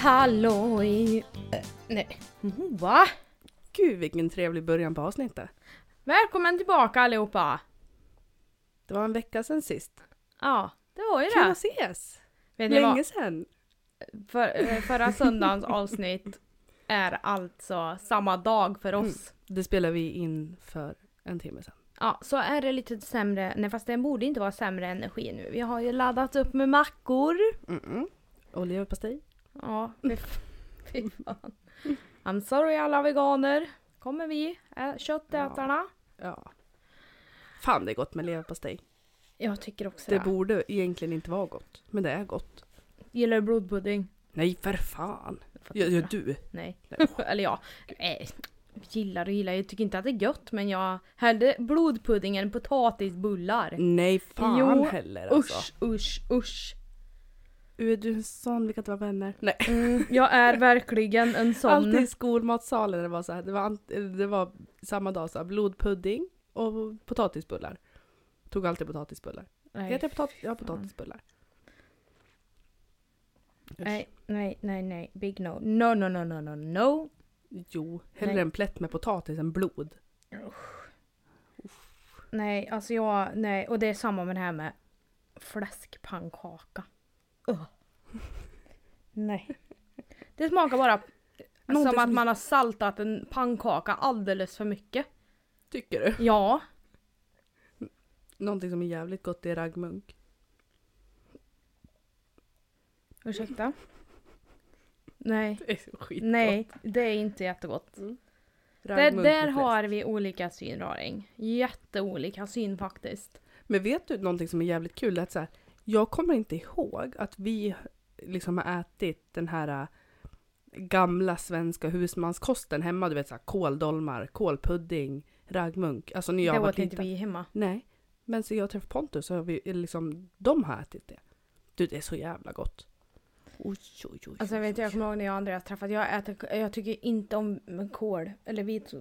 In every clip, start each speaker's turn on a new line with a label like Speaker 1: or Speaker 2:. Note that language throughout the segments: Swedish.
Speaker 1: Halloj! Eh, nej, va?
Speaker 2: Gud vilken trevlig början på avsnittet.
Speaker 1: Välkommen tillbaka allihopa!
Speaker 2: Det var en vecka sedan sist.
Speaker 1: Ja, det var ju
Speaker 2: Kul
Speaker 1: det.
Speaker 2: att ses!
Speaker 1: Vet vad?
Speaker 2: Länge sedan.
Speaker 1: För, eh, förra söndagens avsnitt är alltså samma dag för oss.
Speaker 2: Det spelar vi in för en timme sedan.
Speaker 1: Ja, så är det lite sämre, nej fast det borde inte vara sämre energi nu. Vi har ju laddat upp med mackor.
Speaker 2: Mm-mm. Och leverpastej.
Speaker 1: Ja, fy, fan. I'm sorry alla veganer. Kommer vi, köttätarna.
Speaker 2: Ja. Fan det är gott med leverpastej.
Speaker 1: Jag tycker också
Speaker 2: Det
Speaker 1: det.
Speaker 2: borde egentligen inte vara gott. Men det är gott.
Speaker 1: Gillar du blodpudding?
Speaker 2: Nej för fan.
Speaker 1: Fattar
Speaker 2: Ja, ja du.
Speaker 1: Nej.
Speaker 2: Nej.
Speaker 1: Eller ja, eh, gillar och gillar. Jag tycker inte att det är gött men jag hellre blodpudding än potatisbullar.
Speaker 2: Nej fan
Speaker 1: Jo,
Speaker 2: heller alltså.
Speaker 1: Usch, usch, usch.
Speaker 2: Är du en sån, vi kan inte vara vänner. Nej.
Speaker 1: Mm, jag är verkligen en sån.
Speaker 2: Alltid i skolmatsalen det var så här, det var, det var samma dag så här, blodpudding och potatisbullar. Tog alltid potatisbullar.
Speaker 1: Nej,
Speaker 2: Heter det potat- ja, potatisbullar.
Speaker 1: Nej, nej, nej, nej. Big no. No, no, no, no, no, no.
Speaker 2: Jo, hellre
Speaker 1: Nej.
Speaker 2: en plätt med potatis än blod.
Speaker 1: Nej, alltså jag, nej. Och det är samma med det här med fläskpannkaka. Ugh. Nej. Det smakar bara
Speaker 2: Någonting
Speaker 1: som att man har saltat en pannkaka alldeles för mycket.
Speaker 2: Tycker du?
Speaker 1: Ja,
Speaker 2: Någonting som är jävligt gott är raggmunk.
Speaker 1: ursäkta. Nej,
Speaker 2: Det är så skitgott.
Speaker 1: nej, det är inte jättegott.
Speaker 2: Raggmunk
Speaker 1: där
Speaker 2: med
Speaker 1: har vi olika syn Raring. Jätteolika syn faktiskt.
Speaker 2: Men vet du någonting som är jävligt kul? Att så här, jag kommer inte ihåg att vi liksom har ätit den här äh, gamla svenska husmanskosten hemma. Du vet så här, kåldolmar, kålpudding, raggmunk. Alltså när jag
Speaker 1: det
Speaker 2: var
Speaker 1: åt inte vi hemma.
Speaker 2: Nej. Men så jag träffade Pontus så har vi liksom, de har ätit det. Du det är så jävla gott. Oj, oj, oj.
Speaker 1: Alltså jag vet jag kommer ihåg när jag och Andreas träffade. Jag, äter, jag tycker inte om kål. Eller vit...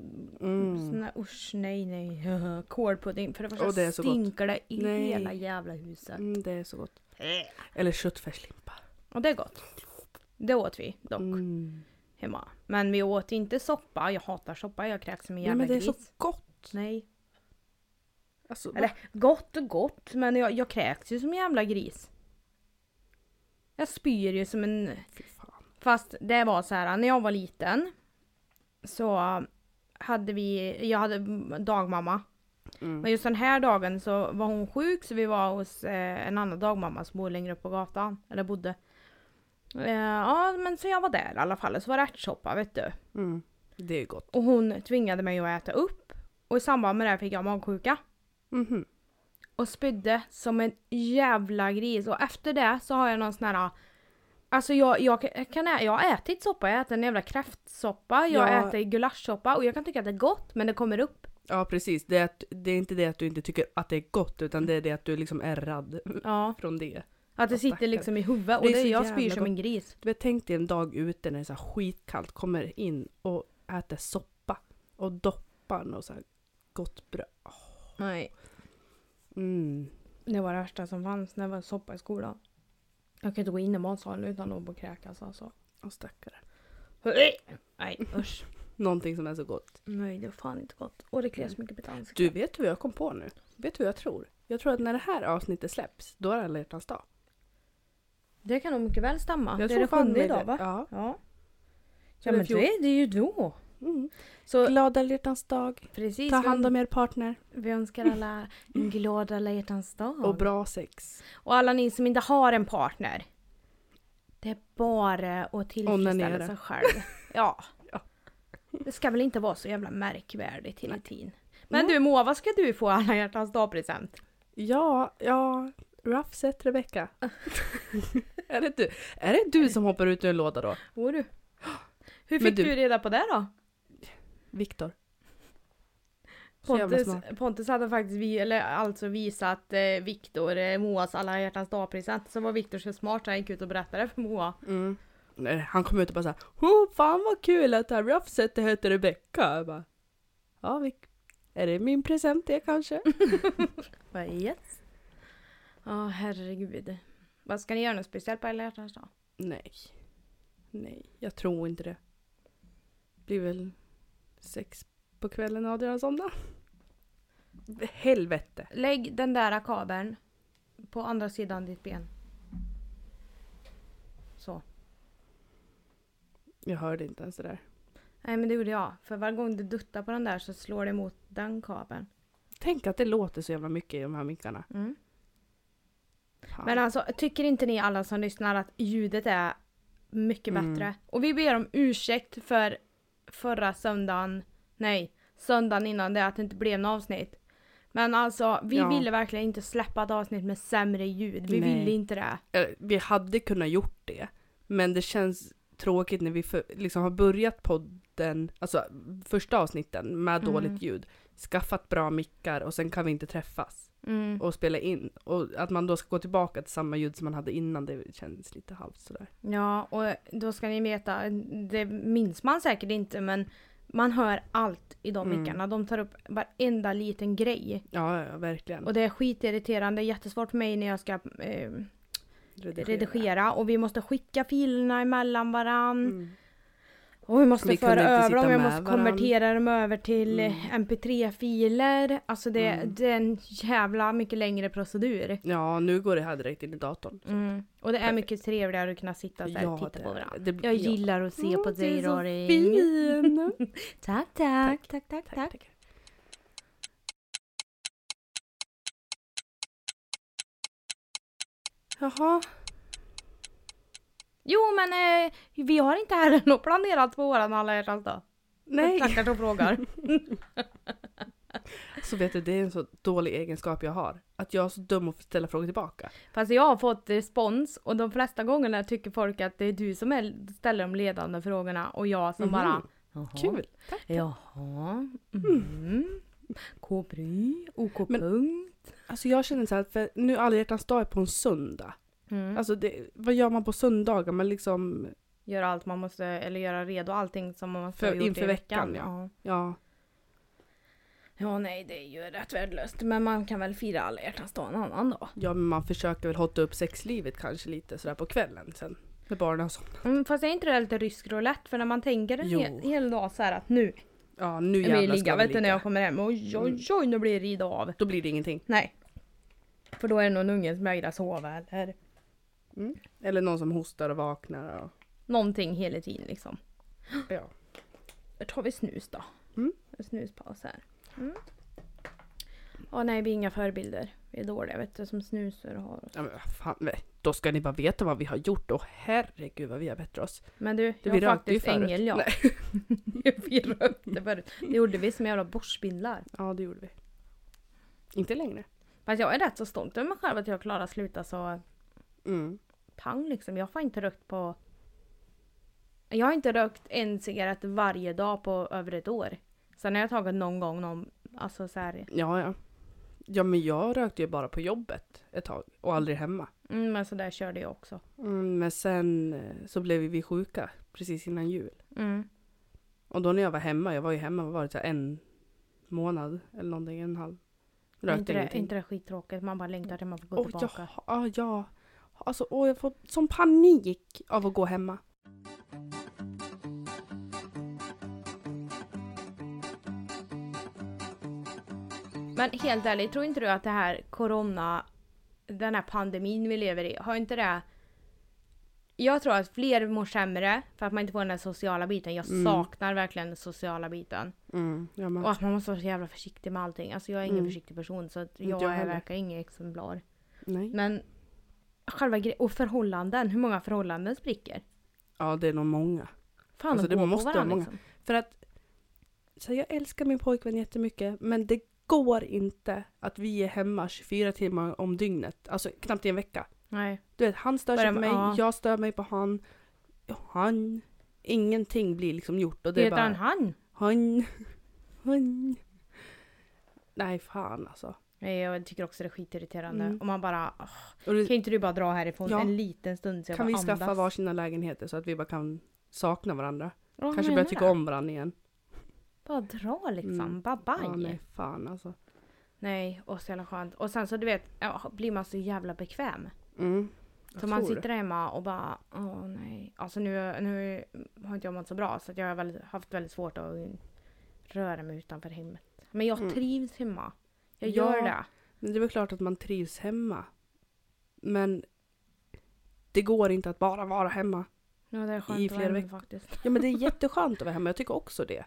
Speaker 2: Mm.
Speaker 1: Usch nej nej. Kålpudding. För det första
Speaker 2: det gott.
Speaker 1: stinker det i
Speaker 2: Nej.
Speaker 1: hela jävla huset.
Speaker 2: Mm, det är så gott. Eller köttfärslimpa.
Speaker 1: Och det är gott. Det åt vi dock
Speaker 2: Mm.
Speaker 1: hemma. Men vi åt inte soppa. Jag hatar soppa. Jag kräks som en
Speaker 2: Nej
Speaker 1: jävla
Speaker 2: men det är
Speaker 1: gris.
Speaker 2: så gott.
Speaker 1: Nej.
Speaker 2: Alltså,
Speaker 1: Eller gott och gott. Men jag, jag kräks ju som en jävla gris. Jag spyr ju som en... Fast det var så här när jag var liten. Så hade vi, jag hade dagmamma.
Speaker 2: Mm.
Speaker 1: Men just den här dagen så var hon sjuk så vi var hos eh, en annan dagmamma som bor längre upp på gatan. Eller bodde. Eh, ja men så jag var där i alla fall. Så var det ärtsoppa vet du.
Speaker 2: Mm. Det är gott.
Speaker 1: Och hon tvingade mig att äta upp. Och i samband med det fick jag magsjuka.
Speaker 2: Mhm.
Speaker 1: Och spydde som en jävla gris. Och efter det så har jag någon sån här... Alltså jag, jag, kan, jag har ätit soppa, jag har ätit en jävla kräftsoppa, jag
Speaker 2: Ja.
Speaker 1: äter gulaschsoppa och jag kan tycka att det är gott men det kommer upp.
Speaker 2: Ja precis, det är, att, det är inte det att du inte tycker att det är gott utan det är det att du liksom är rädd
Speaker 1: Ja.
Speaker 2: från det.
Speaker 1: Att det sitter
Speaker 2: stackare.
Speaker 1: liksom i huvudet och
Speaker 2: Det är
Speaker 1: det, jag spyr som en gris.
Speaker 2: Du vet, tänk dig en dag ute när det är så skitkallt, kommer in och äter soppa och doppar något så här gott bröd.
Speaker 1: Nej.
Speaker 2: Mm.
Speaker 1: Det var det värsta som fanns när det var soppa i skolan. Jag kan inte gå in i matsalen utan att kräkas alltså.
Speaker 2: Och stackare.
Speaker 1: Nej usch.
Speaker 2: Någonting som är så gott.
Speaker 1: Nej det är fan inte gott. Och det kliar så mycket på mitt ansikte.
Speaker 2: Du, vet vad jag kom på nu? Vet du vad jag tror? Jag tror att när det här avsnittet släpps, då är det alla hjärtans dag.
Speaker 1: Det kan nog mycket väl stämma.
Speaker 2: Jag
Speaker 1: det är det sjunde idag va?
Speaker 2: Ja.
Speaker 1: Ja. Ja men det, är- det är ju då.
Speaker 2: Mm.
Speaker 1: Så
Speaker 2: Glad alla hjärtans dag.
Speaker 1: precis.
Speaker 2: Ta hand om er partner.
Speaker 1: Vi önskar alla en glad alla hjärtans dag.
Speaker 2: Och bra sex.
Speaker 1: Och alla ni som inte har en partner. Det är bara att tillfredsställa sig själv. Ja.
Speaker 2: Ja.
Speaker 1: Det ska väl inte vara så jävla märkvärdigt hela tiden. Men du Moa, vad ska du få alla hjärtans dag-present?
Speaker 2: Ja, ja. Rough set Rebecca. är, det du? är det du som hoppar ut ur en låda då?
Speaker 1: Åh du. Hur fick
Speaker 2: du-
Speaker 1: du... reda på det då?
Speaker 2: Viktor.
Speaker 1: Pontus. Pontus hade faktiskt vi, eller alltså visat eh, Viktor eh, Moas alla hjärtans dag-present. Så var Viktor så smart så han gick ut och berättade för Moa.
Speaker 2: Mm. Nej, Han kom ut och bara såhär oh, Fan vad kul att det här rough setet heter. Jag bara, ja, är det min present det kanske?
Speaker 1: Vad yes. Ja herregud. Vad ska ni göra något speciellt på alla hjärtans dag?
Speaker 2: Nej. Nej, jag tror inte det. Blir väl sex på kvällen Adrian och somnar. Helvete.
Speaker 1: Lägg den där kabeln på andra sidan ditt ben. Så.
Speaker 2: Jag hörde inte ens det där.
Speaker 1: Nej men det gjorde jag. För varje gång du duttar på den där så slår det mot den kabeln.
Speaker 2: Tänk att det låter så jävla mycket i de här mickarna.
Speaker 1: Mm. Men alltså, tycker inte ni alla som lyssnar att ljudet är mycket
Speaker 2: Mm.
Speaker 1: bättre? Och vi ber om ursäkt för förra söndagen, nej, söndagen innan det att det inte blev något avsnitt. Men alltså, vi
Speaker 2: Ja.
Speaker 1: ville verkligen inte släppa ett avsnitt med sämre ljud. Vi
Speaker 2: Nej.
Speaker 1: ville inte det.
Speaker 2: Eh, Vi hade kunnat gjort det. Men det känns tråkigt när vi för, liksom har börjat podden, alltså första avsnitten med
Speaker 1: Mm.
Speaker 2: dåligt ljud. Skaffat bra mickar och sen kan vi inte träffas
Speaker 1: Mm.
Speaker 2: och spela in. Och att man då ska gå tillbaka till samma ljud som man hade innan, det känns lite halvt sådär.
Speaker 1: Ja, och då ska ni veta, det minns man säkert inte men man hör allt i de
Speaker 2: Mm.
Speaker 1: mickarna. De tar upp varenda liten grej.
Speaker 2: Ja, ja verkligen.
Speaker 1: Och det är skitirriterande, jättesvårt för mig när jag ska eh, redigera. och vi måste skicka filerna emellan varann.
Speaker 2: Mm.
Speaker 1: Och vi måste
Speaker 2: Vi
Speaker 1: föra över dem, jag måste
Speaker 2: varann.
Speaker 1: konvertera dem över till
Speaker 2: Mm.
Speaker 1: eh, mp3-filer. Alltså det,
Speaker 2: Mm.
Speaker 1: det är en jävla mycket längre procedur.
Speaker 2: Ja, nu går det här direkt in i datorn.
Speaker 1: Mm. Och det är
Speaker 2: Perfekt.
Speaker 1: mycket trevligare att kunna sitta så här och titta
Speaker 2: det
Speaker 1: på varandra.
Speaker 2: det.
Speaker 1: Jag
Speaker 2: ja.
Speaker 1: gillar att se på
Speaker 2: Åh, du
Speaker 1: dig Rory. tack, tack, tack, tack. tack,
Speaker 2: tack. Jaha,
Speaker 1: Jo men eh, vi har inte heller något planerat på våran alla hjärtans dag.
Speaker 2: nej.
Speaker 1: Tackar som frågar.
Speaker 2: Så vet du, det är en så dålig egenskap jag har. Att jag är så dum att ställa frågor tillbaka.
Speaker 1: Fast jag har fått respons och de flesta gångerna tycker folk att det är du som är, ställer de ledande frågorna och jag som
Speaker 2: Mhm.
Speaker 1: bara Jaha.
Speaker 2: Kul! Tack.
Speaker 1: Jaha. Mm. K-bry. OK
Speaker 2: Men-
Speaker 1: punkt.
Speaker 2: Alltså jag känner så här, för nu alla hjärtans dag är på en söndag.
Speaker 1: Mm.
Speaker 2: Alltså det, vad gör man på söndagar? Man liksom,
Speaker 1: göra allt man måste, eller göra redo allting som man måste
Speaker 2: För-
Speaker 1: ha gjort
Speaker 2: inför
Speaker 1: i
Speaker 2: veckan,
Speaker 1: veckan.
Speaker 2: ja. ja.
Speaker 1: ja, nej det är ju rätt värdelöst. Men man kan väl fira alla hjärtans dag en annan dag.
Speaker 2: Ja men man försöker väl hotta upp sexlivet kanske lite sådär på kvällen sen. När barnen har somnat.
Speaker 1: Mm, fast är inte det lite rysk roulette? För när man tänker en hel, hel dag så här att nu
Speaker 2: Ja nu jävlar
Speaker 1: ligga,
Speaker 2: ska vi
Speaker 1: vet du när
Speaker 2: ligga.
Speaker 1: jag kommer hem. Oj oj oj nu blir det rida av.
Speaker 2: Då blir det ingenting.
Speaker 1: Nej. För då är det någon unge som vägrar sova eller
Speaker 2: Eller någon som hostar och vaknar. Och,
Speaker 1: någonting hela tiden liksom.
Speaker 2: ja.
Speaker 1: Då tar vi snus då.
Speaker 2: Mm.
Speaker 1: En snuspaus här. Mm. Åh nej, vi är inga förebilder. Vi är dåliga vet du, som snusar och har. Och
Speaker 2: ja men vad fan, då ska ni bara veta vad vi har gjort. Och herregud vad vi har bättre oss.
Speaker 1: Men du,
Speaker 2: Det
Speaker 1: jag var
Speaker 2: ju
Speaker 1: faktiskt ängel jag. Vi rökte förut. Det gjorde vi som jävla borstspindlar.
Speaker 2: Ja det gjorde vi. Inte längre.
Speaker 1: Fast jag är rätt så stolt över mig själv att jag klarade att sluta så
Speaker 2: Mm.
Speaker 1: Pang liksom. Jag har inte rökt på... Jag har inte rökt en cigarett varje dag på över ett år. Sen har jag tagit någon gång någon, alltså så här,
Speaker 2: Ja ja. Ja men jag rökte ju bara på jobbet ett tag och aldrig hemma.
Speaker 1: mm, men så där körde jag också.
Speaker 2: Mm, men sen eh, så blev vi sjuka precis innan jul.
Speaker 1: Mm.
Speaker 2: Och då när jag var hemma, jag var ju hemma, var det, en månad eller någonting, en halv. Rökte
Speaker 1: inte, det,
Speaker 2: ingenting.
Speaker 1: inte det skittråkigt? Man bara längtar till man får gå
Speaker 2: Åh,
Speaker 1: tillbaka.
Speaker 2: ja, ja. Alltså, åh, jag får sån panik av att gå hemma.
Speaker 1: Men helt ärligt, tror inte du att det här corona, den här pandemin vi lever i, har inte det... Jag tror att fler mår sämre för att man inte får den här sociala biten. Jag
Speaker 2: Mm.
Speaker 1: saknar verkligen den sociala biten.
Speaker 2: Mm,
Speaker 1: Och att man måste vara så jävla försiktig med allting. Alltså jag är ingen
Speaker 2: Mm.
Speaker 1: försiktig person så jag,
Speaker 2: jag
Speaker 1: är verkar ingen exemplar.
Speaker 2: nej.
Speaker 1: Men själva gre- och förhållanden, hur många förhållanden spricker?
Speaker 2: Ja, det är nog många.
Speaker 1: Fan,
Speaker 2: Alltså, det
Speaker 1: gå
Speaker 2: måste
Speaker 1: på
Speaker 2: vara
Speaker 1: varandra
Speaker 2: många.
Speaker 1: liksom.
Speaker 2: För att så jag älskar min pojkvän jättemycket, men det går inte att vi är hemma 24 timmar om dygnet. Alltså knappt i en vecka.
Speaker 1: Nej.
Speaker 2: Du vet, han stör sig på mig,
Speaker 1: ja.
Speaker 2: jag stör mig på han. Han. Ingenting blir liksom gjort. Och det är
Speaker 1: Heter
Speaker 2: bara...
Speaker 1: han han?
Speaker 2: Han. Han. Nej, fan alltså.
Speaker 1: Nej, jag tycker också det är skitirriterande.
Speaker 2: Mm.
Speaker 1: Och man bara, åh, kan inte du bara dra härifrån
Speaker 2: Ja.
Speaker 1: en liten stund så jag
Speaker 2: kan vi
Speaker 1: bara
Speaker 2: skaffa
Speaker 1: andas?
Speaker 2: varsina lägenheter så att vi bara kan sakna varandra?
Speaker 1: Ja,
Speaker 2: Kanske börja tycka om varandra igen.
Speaker 1: Bara dra liksom,
Speaker 2: Mm.
Speaker 1: bye bye.
Speaker 2: Ja,
Speaker 1: nej.
Speaker 2: nej, fan alltså.
Speaker 1: och så jävla skönt. Och sen så du vet, blir man så jävla bekväm.
Speaker 2: Mm.
Speaker 1: Så man sitter hemma och bara, åh nej. Alltså nu, nu har inte jag mått så bra så jag har väldigt, haft väldigt svårt att röra mig utanför hemmet. Men jag
Speaker 2: Mm.
Speaker 1: trivs hemma. Jag
Speaker 2: Ja.
Speaker 1: gör det.
Speaker 2: Men det är väl klart att man trivs hemma. Men det går inte att bara vara hemma.
Speaker 1: Ja, det är skönt
Speaker 2: I
Speaker 1: att vara
Speaker 2: flera
Speaker 1: hemma faktiskt.
Speaker 2: Ja men det är jätteskönt att vara hemma, jag tycker också det.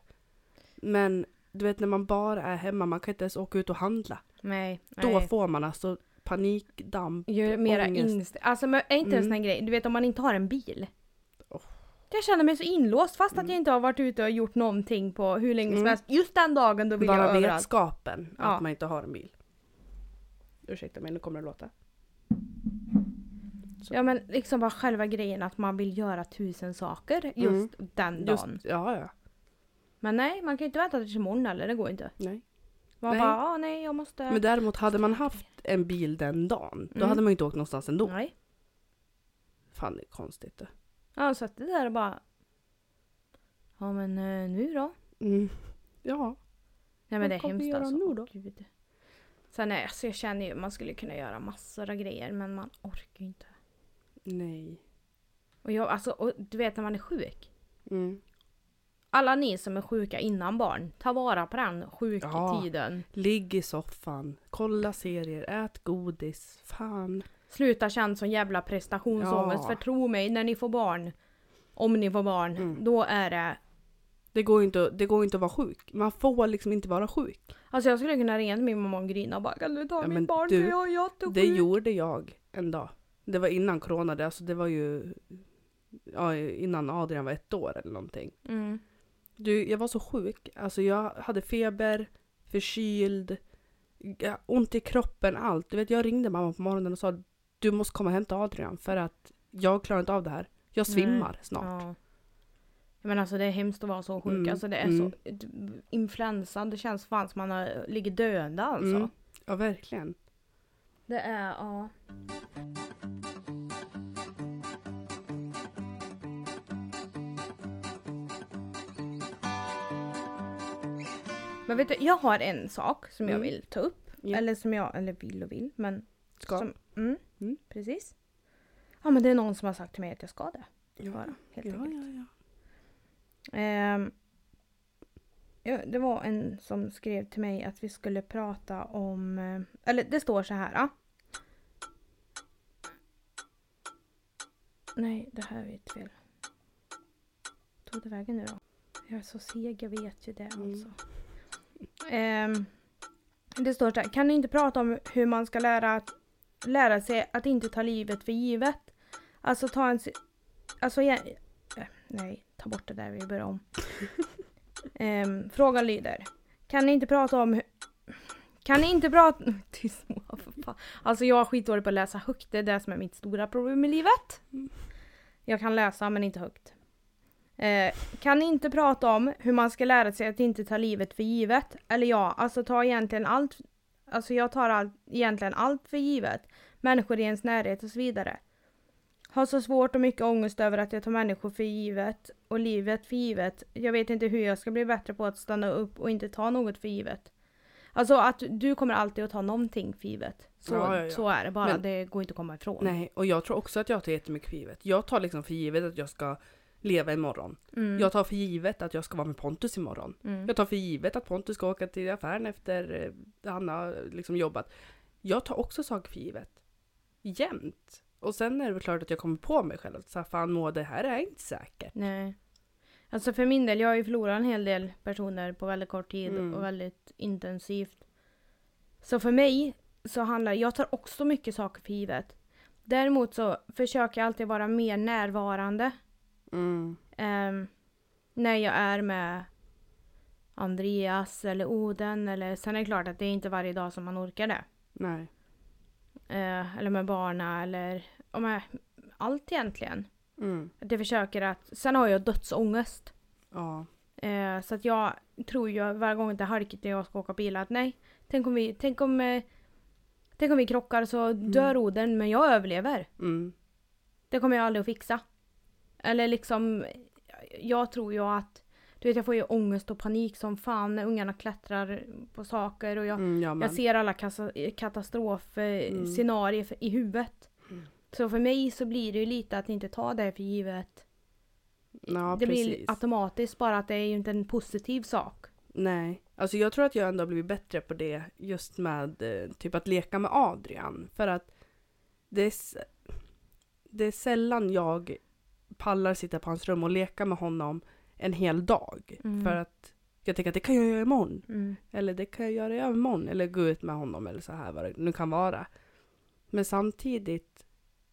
Speaker 2: Men du vet när man bara är hemma, man kan inte ens åka ut och handla.
Speaker 1: Nej.
Speaker 2: Då
Speaker 1: nej.
Speaker 2: får man alltså panikdamp.
Speaker 1: Ju mera
Speaker 2: ångest.
Speaker 1: inst... Alltså men är inte det en
Speaker 2: Mm.
Speaker 1: sån här grej, du vet om man inte har en bil. Jag känner mig så inlåst fast att
Speaker 2: Mm.
Speaker 1: jag inte har varit ute och gjort någonting på hur länge som
Speaker 2: Mm.
Speaker 1: helst. Just den dagen då vill
Speaker 2: Bara
Speaker 1: jag överallt.
Speaker 2: vetskapen
Speaker 1: Ja.
Speaker 2: att man inte har en bil. Ursäkta mig, nu kommer det låta.
Speaker 1: Ja men liksom bara själva grejen att man vill göra tusen saker just den
Speaker 2: Mm. Just,
Speaker 1: dagen.
Speaker 2: ja, ja.
Speaker 1: Men nej, man kan ju inte vänta tills imorgon eller det går inte.
Speaker 2: Nej.
Speaker 1: Man
Speaker 2: Nej.
Speaker 1: bara, ah, nej jag måste...
Speaker 2: Men däremot hade man haft en bil den dagen, då
Speaker 1: Mm.
Speaker 2: hade man ju inte åkt någonstans ändå.
Speaker 1: Nej.
Speaker 2: Fan det är konstigt det.
Speaker 1: Ja, så att det där är bara... Ja men eh, nu då?
Speaker 2: Mm. Ja.
Speaker 1: Nej men det är
Speaker 2: kommer vi
Speaker 1: hemskt
Speaker 2: göra
Speaker 1: alltså.
Speaker 2: nu då?
Speaker 1: Gud. Sen är, alltså, jag känner ju man skulle kunna göra massor av grejer men man orkar ju inte.
Speaker 2: Nej.
Speaker 1: Och jag, alltså, och du vet när man är sjuk.
Speaker 2: Mm.
Speaker 1: Alla ni som är sjuka innan barn, ta vara på den sjuktiden.
Speaker 2: Ligg i soffan, kolla serier, ät godis. Fan.
Speaker 1: Sluta känna sån jävla prestationsångest
Speaker 2: Ja.
Speaker 1: för tro mig, när ni får barn, om ni får barn,
Speaker 2: Mm.
Speaker 1: då är det...
Speaker 2: Det går, inte, det går inte att vara sjuk. Man får liksom inte vara sjuk.
Speaker 1: Alltså jag skulle kunna ringa till min mamma och grina och bara kan du ta
Speaker 2: Ja,
Speaker 1: mitt barn
Speaker 2: du,
Speaker 1: för jag är jättesjuk.
Speaker 2: Det gjorde jag en dag. Det var innan corona, det, alltså det var ju ja, innan Adrian var ett år eller någonting.
Speaker 1: Mm.
Speaker 2: Du, jag var så sjuk. Alltså jag hade feber, förkyld, ont i kroppen, allt. Du vet, jag ringde mamma på morgonen och sa du måste komma och hämta Adrian för att jag klarar inte av det här. Jag svimmar snart.
Speaker 1: Ja. Men alltså det är hemskt att vara så sjuk.
Speaker 2: Mm,
Speaker 1: Alltså det är
Speaker 2: mm.
Speaker 1: så... Influensan, det känns fan som man har, ligger döende alltså.
Speaker 2: Mm. Ja, verkligen.
Speaker 1: Det är, ja. Men vet du, jag har en sak som jag
Speaker 2: Mm.
Speaker 1: vill ta upp.
Speaker 2: Ja.
Speaker 1: Eller som jag, eller vill och vill, men
Speaker 2: Ska.
Speaker 1: Som, mm,
Speaker 2: Mm.
Speaker 1: Precis. Ja men det är någon som har sagt till mig att jag ska det.
Speaker 2: ja.
Speaker 1: Bara, helt
Speaker 2: ja,
Speaker 1: enkelt.
Speaker 2: ja, ja.
Speaker 1: Ehm, ja, det var en som skrev till mig att vi skulle prata om... eh, Eller det står så här. Ja. Nej, det här är fel. Tog det vägen nu då? Jag är så seg, jag vet ju det
Speaker 2: Mm.
Speaker 1: alltså. Ehm, det står så här. Kan ni inte prata om hur man ska lära, att, lära sig att inte ta livet för givet? Alltså ta en... Alltså, ja, eh, nej, ta bort det där, vi börjar om. Ehm, frågan lyder. Kan ni inte prata om hur... Kan ni inte prata... Tyst Moa, för fan. Alltså jag är skitdålig på att läsa högt, det är det som är mitt stora problem i livet. Jag kan läsa men inte högt. Eh, kan ni inte prata om hur man ska lära sig att inte ta livet för givet? Eller ja, alltså ta egentligen allt... Alltså jag tar allt, egentligen allt för givet. Människor i ens närhet och så vidare. Har så svårt och mycket ångest över att jag tar människor för givet och livet för givet. Jag vet inte hur jag ska bli bättre på att stanna upp och inte ta något för givet. Alltså att du kommer alltid att ta någonting för givet. Så,
Speaker 2: Ja, ja, ja.
Speaker 1: så är det bara,
Speaker 2: Men-
Speaker 1: det går inte att komma ifrån.
Speaker 2: Nej, och jag tror också att jag tar jättemycket för givet. Jag tar liksom för givet att jag ska leva imorgon.
Speaker 1: Mm.
Speaker 2: Jag tar för givet att jag ska vara med Pontus imorgon.
Speaker 1: Mm.
Speaker 2: Jag tar för givet att Pontus ska åka till affären efter eh, han har liksom jobbat. Jag tar också saker för givet. Jämt. Och sen är det väl klart att jag kommer på mig själv att så här, fan må det här är inte säkert.
Speaker 1: Nej. Alltså för min del, jag har ju förlorat en hel del personer på väldigt kort tid
Speaker 2: Mm.
Speaker 1: och väldigt intensivt. Så för mig så handlar jag tar också mycket saker för givet. Däremot så försöker jag alltid vara mer närvarande
Speaker 2: Mm.
Speaker 1: ehm, när jag är med Andreas eller Oden eller sen är det klart att det är inte varje dag som man orkar det.
Speaker 2: Nej.
Speaker 1: Eh, eller med barna eller och med allt egentligen.
Speaker 2: Mm.
Speaker 1: Att jag försöker att, sen har jag dödsångest.
Speaker 2: Ja.
Speaker 1: Eh, så att jag tror ju varje gång det är halkigt när jag ska åka bil att nej, tänk om vi, tänk om, eh, tänk om vi krockar så dör Oden men jag överlever.
Speaker 2: Mm.
Speaker 1: Det kommer jag aldrig att fixa. Eller liksom, jag tror ju att, du vet jag får ju ångest och panik som fan när ungarna klättrar på saker och jag,
Speaker 2: Mm, ja,
Speaker 1: jag ser alla katastrofscenarier
Speaker 2: Mm.
Speaker 1: i huvudet.
Speaker 2: Mm.
Speaker 1: Så för mig så blir det ju lite att inte ta det för givet.
Speaker 2: Ja,
Speaker 1: det
Speaker 2: precis.
Speaker 1: blir automatiskt bara att det är ju inte en positiv sak.
Speaker 2: Nej, alltså jag tror att jag ändå har blivit bättre på det just med eh, typ att leka med Adrian. För att det är, det är sällan jag pallar sitta på hans rum och leka med honom en hel dag.
Speaker 1: Mm.
Speaker 2: För att jag tänker att det kan jag göra imorgon.
Speaker 1: Mm.
Speaker 2: Eller det kan jag göra i övermorgon. Eller gå ut med honom eller så här vad det nu kan vara. Men samtidigt,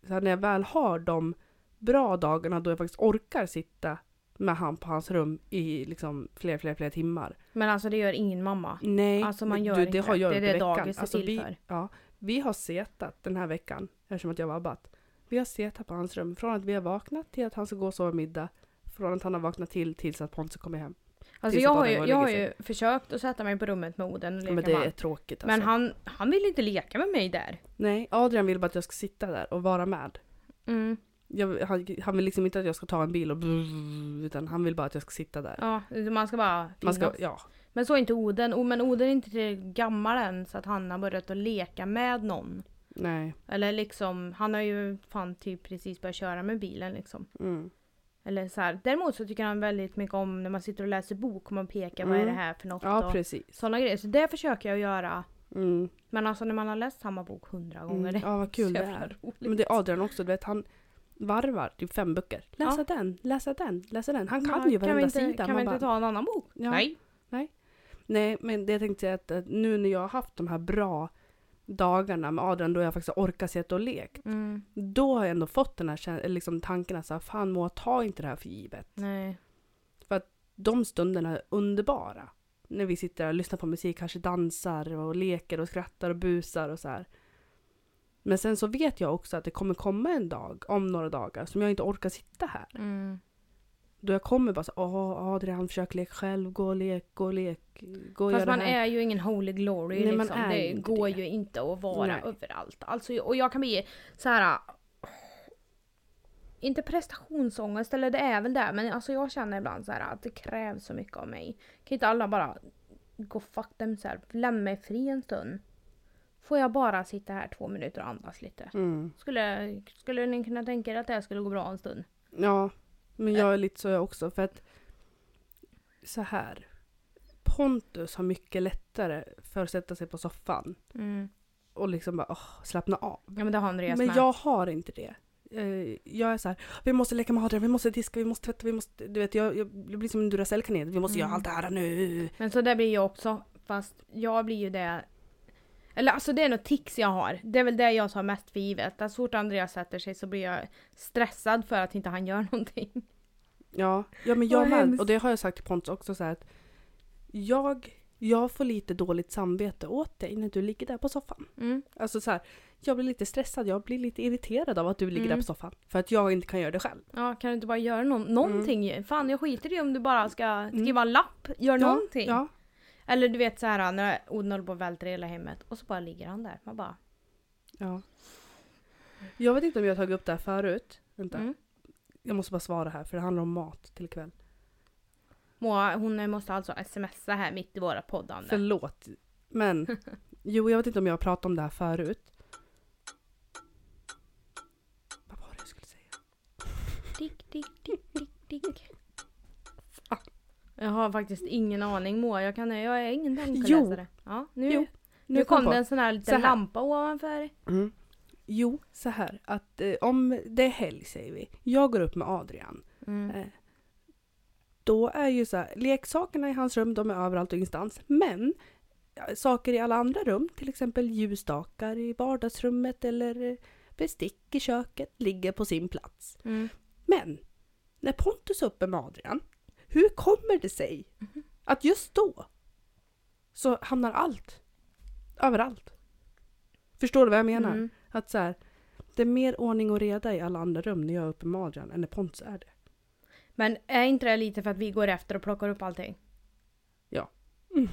Speaker 2: så här, när jag väl har de bra dagarna då jag faktiskt orkar sitta med han på hans rum i liksom flera, flera, flera timmar.
Speaker 1: Men alltså det gör ingen mamma.
Speaker 2: Nej,
Speaker 1: Alltså, man gör
Speaker 2: du,
Speaker 1: inte
Speaker 2: det. Har
Speaker 1: det.
Speaker 2: jag
Speaker 1: Det är det
Speaker 2: veckan.
Speaker 1: dagis är
Speaker 2: Alltså,
Speaker 1: till
Speaker 2: vi,
Speaker 1: för.
Speaker 2: Ja, vi har setat den här veckan, eftersom att jag har vabbat. Vi har setat på hans rum från att vi har vaknat till att han ska gå och sova middag. Från att han har vaknat till tills att Pontus kommer hem.
Speaker 1: Alltså jag har, ju, jag har ju försökt att sätta mig på rummet med Oden och leka
Speaker 2: Men det
Speaker 1: med
Speaker 2: är tråkigt alltså.
Speaker 1: Men han, han vill inte leka med mig där.
Speaker 2: Nej, Adrian vill bara att jag ska sitta där och vara med.
Speaker 1: Mm.
Speaker 2: Jag, han, han vill liksom inte att jag ska ta en bil och utan han vill bara att jag ska sitta där.
Speaker 1: Ja, man ska bara
Speaker 2: Man ska, ja.
Speaker 1: Men så är inte Oden. Men Oden är inte tillräckligt gammal än så att han har börjat att leka med någon.
Speaker 2: Nej.
Speaker 1: Eller liksom, han har ju fan typ precis börjat köra med bilen liksom.
Speaker 2: Mm.
Speaker 1: Eller så här. Däremot så tycker han väldigt mycket om när man sitter och läser bok och man pekar vad är det
Speaker 2: Mm.
Speaker 1: här för något
Speaker 2: Ja, precis.
Speaker 1: sådana grejer. Så det försöker jag göra.
Speaker 2: Mm.
Speaker 1: Men alltså när man har läst samma bok hundra gånger.
Speaker 2: Mm.
Speaker 1: det
Speaker 2: Ja, vad kul det är.
Speaker 1: roligt.
Speaker 2: Men det är Adrian också, du vet han varvar typ fem böcker. Läsa den, läsa den, läsa den. Han kan
Speaker 1: Ja,
Speaker 2: ju
Speaker 1: kan vi
Speaker 2: varenda
Speaker 1: inte,
Speaker 2: sida.
Speaker 1: Kan vi
Speaker 2: Man
Speaker 1: inte
Speaker 2: bara,
Speaker 1: ta en annan bok?
Speaker 2: Ja.
Speaker 1: Nej.
Speaker 2: Nej, men det jag tänkte säga att, att nu när jag har haft de här bra dagarna med Adrian då jag faktiskt har orkat sitta och lekt.
Speaker 1: Mm,
Speaker 2: Då har jag ändå fått den här liksom, tanken att fan Moa, ta inte det här för givet.
Speaker 1: nej.
Speaker 2: De stunderna är underbara. När vi sitter och lyssnar på musik, kanske dansar och leker och skrattar och busar och så här. Men sen så vet jag också att det kommer komma en dag, om några dagar, som jag inte orkar sitta här.
Speaker 1: Mm.
Speaker 2: Då jag kommer bara så åh Adrian försök leka själv, gå och lek, gå och lek, gå och
Speaker 1: Fast man är ju ingen holy glory
Speaker 2: Nej, man
Speaker 1: liksom.
Speaker 2: är
Speaker 1: Det
Speaker 2: inte
Speaker 1: går
Speaker 2: det.
Speaker 1: ju inte att vara
Speaker 2: Nej.
Speaker 1: överallt. Alltså, och jag kan bli så här. Inte prestationsångest, eller det är väl det, men alltså jag känner ibland så här att det krävs så mycket av mig. Kan inte alla bara gå fuck themselves, lämna mig fri en stund? Får jag bara sitta här två minuter och andas lite?
Speaker 2: Mm.
Speaker 1: Skulle, skulle ni kunna tänka er att det skulle gå bra en stund?
Speaker 2: Ja, men jag är lite så jag också för att så här. Pontus har mycket lättare för att sätta sig på soffan
Speaker 1: Mm.
Speaker 2: och liksom bara åh, slappna av.
Speaker 1: Ja men det har Andreas
Speaker 2: Men
Speaker 1: med.
Speaker 2: jag har inte det. Eh, Jag är så här, vi måste leka med Adrian, vi måste diska, vi måste tvätta, vi måste, du vet, jag, jag blir som en Duracell-kanin. Vi måste
Speaker 1: Mm.
Speaker 2: göra allt det här nu.
Speaker 1: Men så där blir jag också. Fast jag blir ju det. Eller alltså det är något tics jag har. Det är väl det jag tar mest för givet. Att så fort Andreas sätter sig så blir jag stressad för att inte han gör någonting.
Speaker 2: Ja, ja men jag med. Och det har jag sagt till Pontus också så här att jag, jag får lite dåligt samvete åt dig när du ligger där på soffan.
Speaker 1: Mm.
Speaker 2: Alltså så här, jag blir lite stressad, jag blir lite irriterad av att du ligger
Speaker 1: Mm.
Speaker 2: där på soffan. För att jag inte kan göra det själv.
Speaker 1: Ja, kan du inte bara göra någon, någonting? Fan jag skiter i om du bara ska skriva
Speaker 2: Mm.
Speaker 1: en lapp. Gör någonting.
Speaker 2: Ja,
Speaker 1: Eller du vet så här när Oden håller på och välter hela hemmet och så bara ligger han där. Man bara...
Speaker 2: ja. Jag vet inte om jag har tagit upp det här förut. Vänta.
Speaker 1: Mm.
Speaker 2: Jag måste bara svara här för det handlar om mat till ikväll.
Speaker 1: Moa, hon måste alltså smsa här mitt i våra poddande.
Speaker 2: Förlåt. Men, jo jag vet inte om jag har pratat om det här förut. Vad var det jag skulle säga?
Speaker 1: Dick, dick, dick, dick, dick. Jag har faktiskt ingen aning Moa, jag, kan, jag är ingen tankeläsare. Ja, nu,
Speaker 2: Jo,
Speaker 1: nu kom
Speaker 2: på.
Speaker 1: det en sån här
Speaker 2: Så
Speaker 1: liten
Speaker 2: här.
Speaker 1: lampa ovanför.
Speaker 2: Mm. Jo, så här att eh, om det är helg säger vi. Jag går upp med Adrian.
Speaker 1: Mm.
Speaker 2: Eh, Då är ju så här, leksakerna i hans rum, de är överallt och ingenstans. Men saker i alla andra rum, till exempel ljusstakar i vardagsrummet eller eh, bestick i köket, ligger på sin plats.
Speaker 1: Mm.
Speaker 2: Men när Pontus är uppe med Adrian, hur kommer det sig att just då så hamnar allt överallt? Förstår du vad jag menar?
Speaker 1: Mm.
Speaker 2: Att så här, det är mer ordning och reda i alla andra rum när jag är uppe med Adrian än när Pontus är det.
Speaker 1: Men är inte det lite för att vi går efter och plockar upp allting?
Speaker 2: Ja.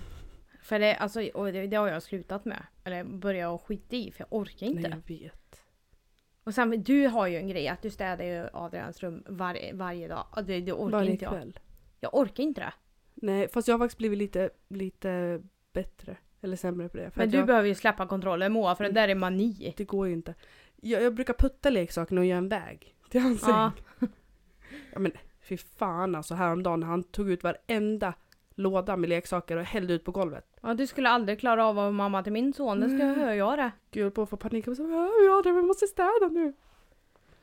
Speaker 1: För det, alltså, och det, det har jag slutat med. Eller börjat skita i för jag orkar inte.
Speaker 2: Nej, jag vet.
Speaker 1: Och sen, du har ju en grej att du städar ju Adrians rum var, varje dag. Det, det orkar
Speaker 2: Varje
Speaker 1: inte jag.
Speaker 2: kväll.
Speaker 1: Jag orkar inte det.
Speaker 2: Nej, fast jag har faktiskt blivit lite, lite bättre. Eller sämre på det. För
Speaker 1: Men du
Speaker 2: jag,
Speaker 1: behöver ju släppa kontrollen Moa för det där är mani.
Speaker 2: det går ju inte. Jag, jag brukar putta leksakerna och göra en väg till hans
Speaker 1: Ja.
Speaker 2: säng. Ja men fy fan alltså häromdagen när han tog ut varenda låda med leksaker och hällde ut på golvet.
Speaker 1: ja, du skulle aldrig klara av att vara mamma till min son, det ska jag höra jag det.
Speaker 2: Gud jag på att få panik. Jag sa, ja, ja det, vi måste städa nu.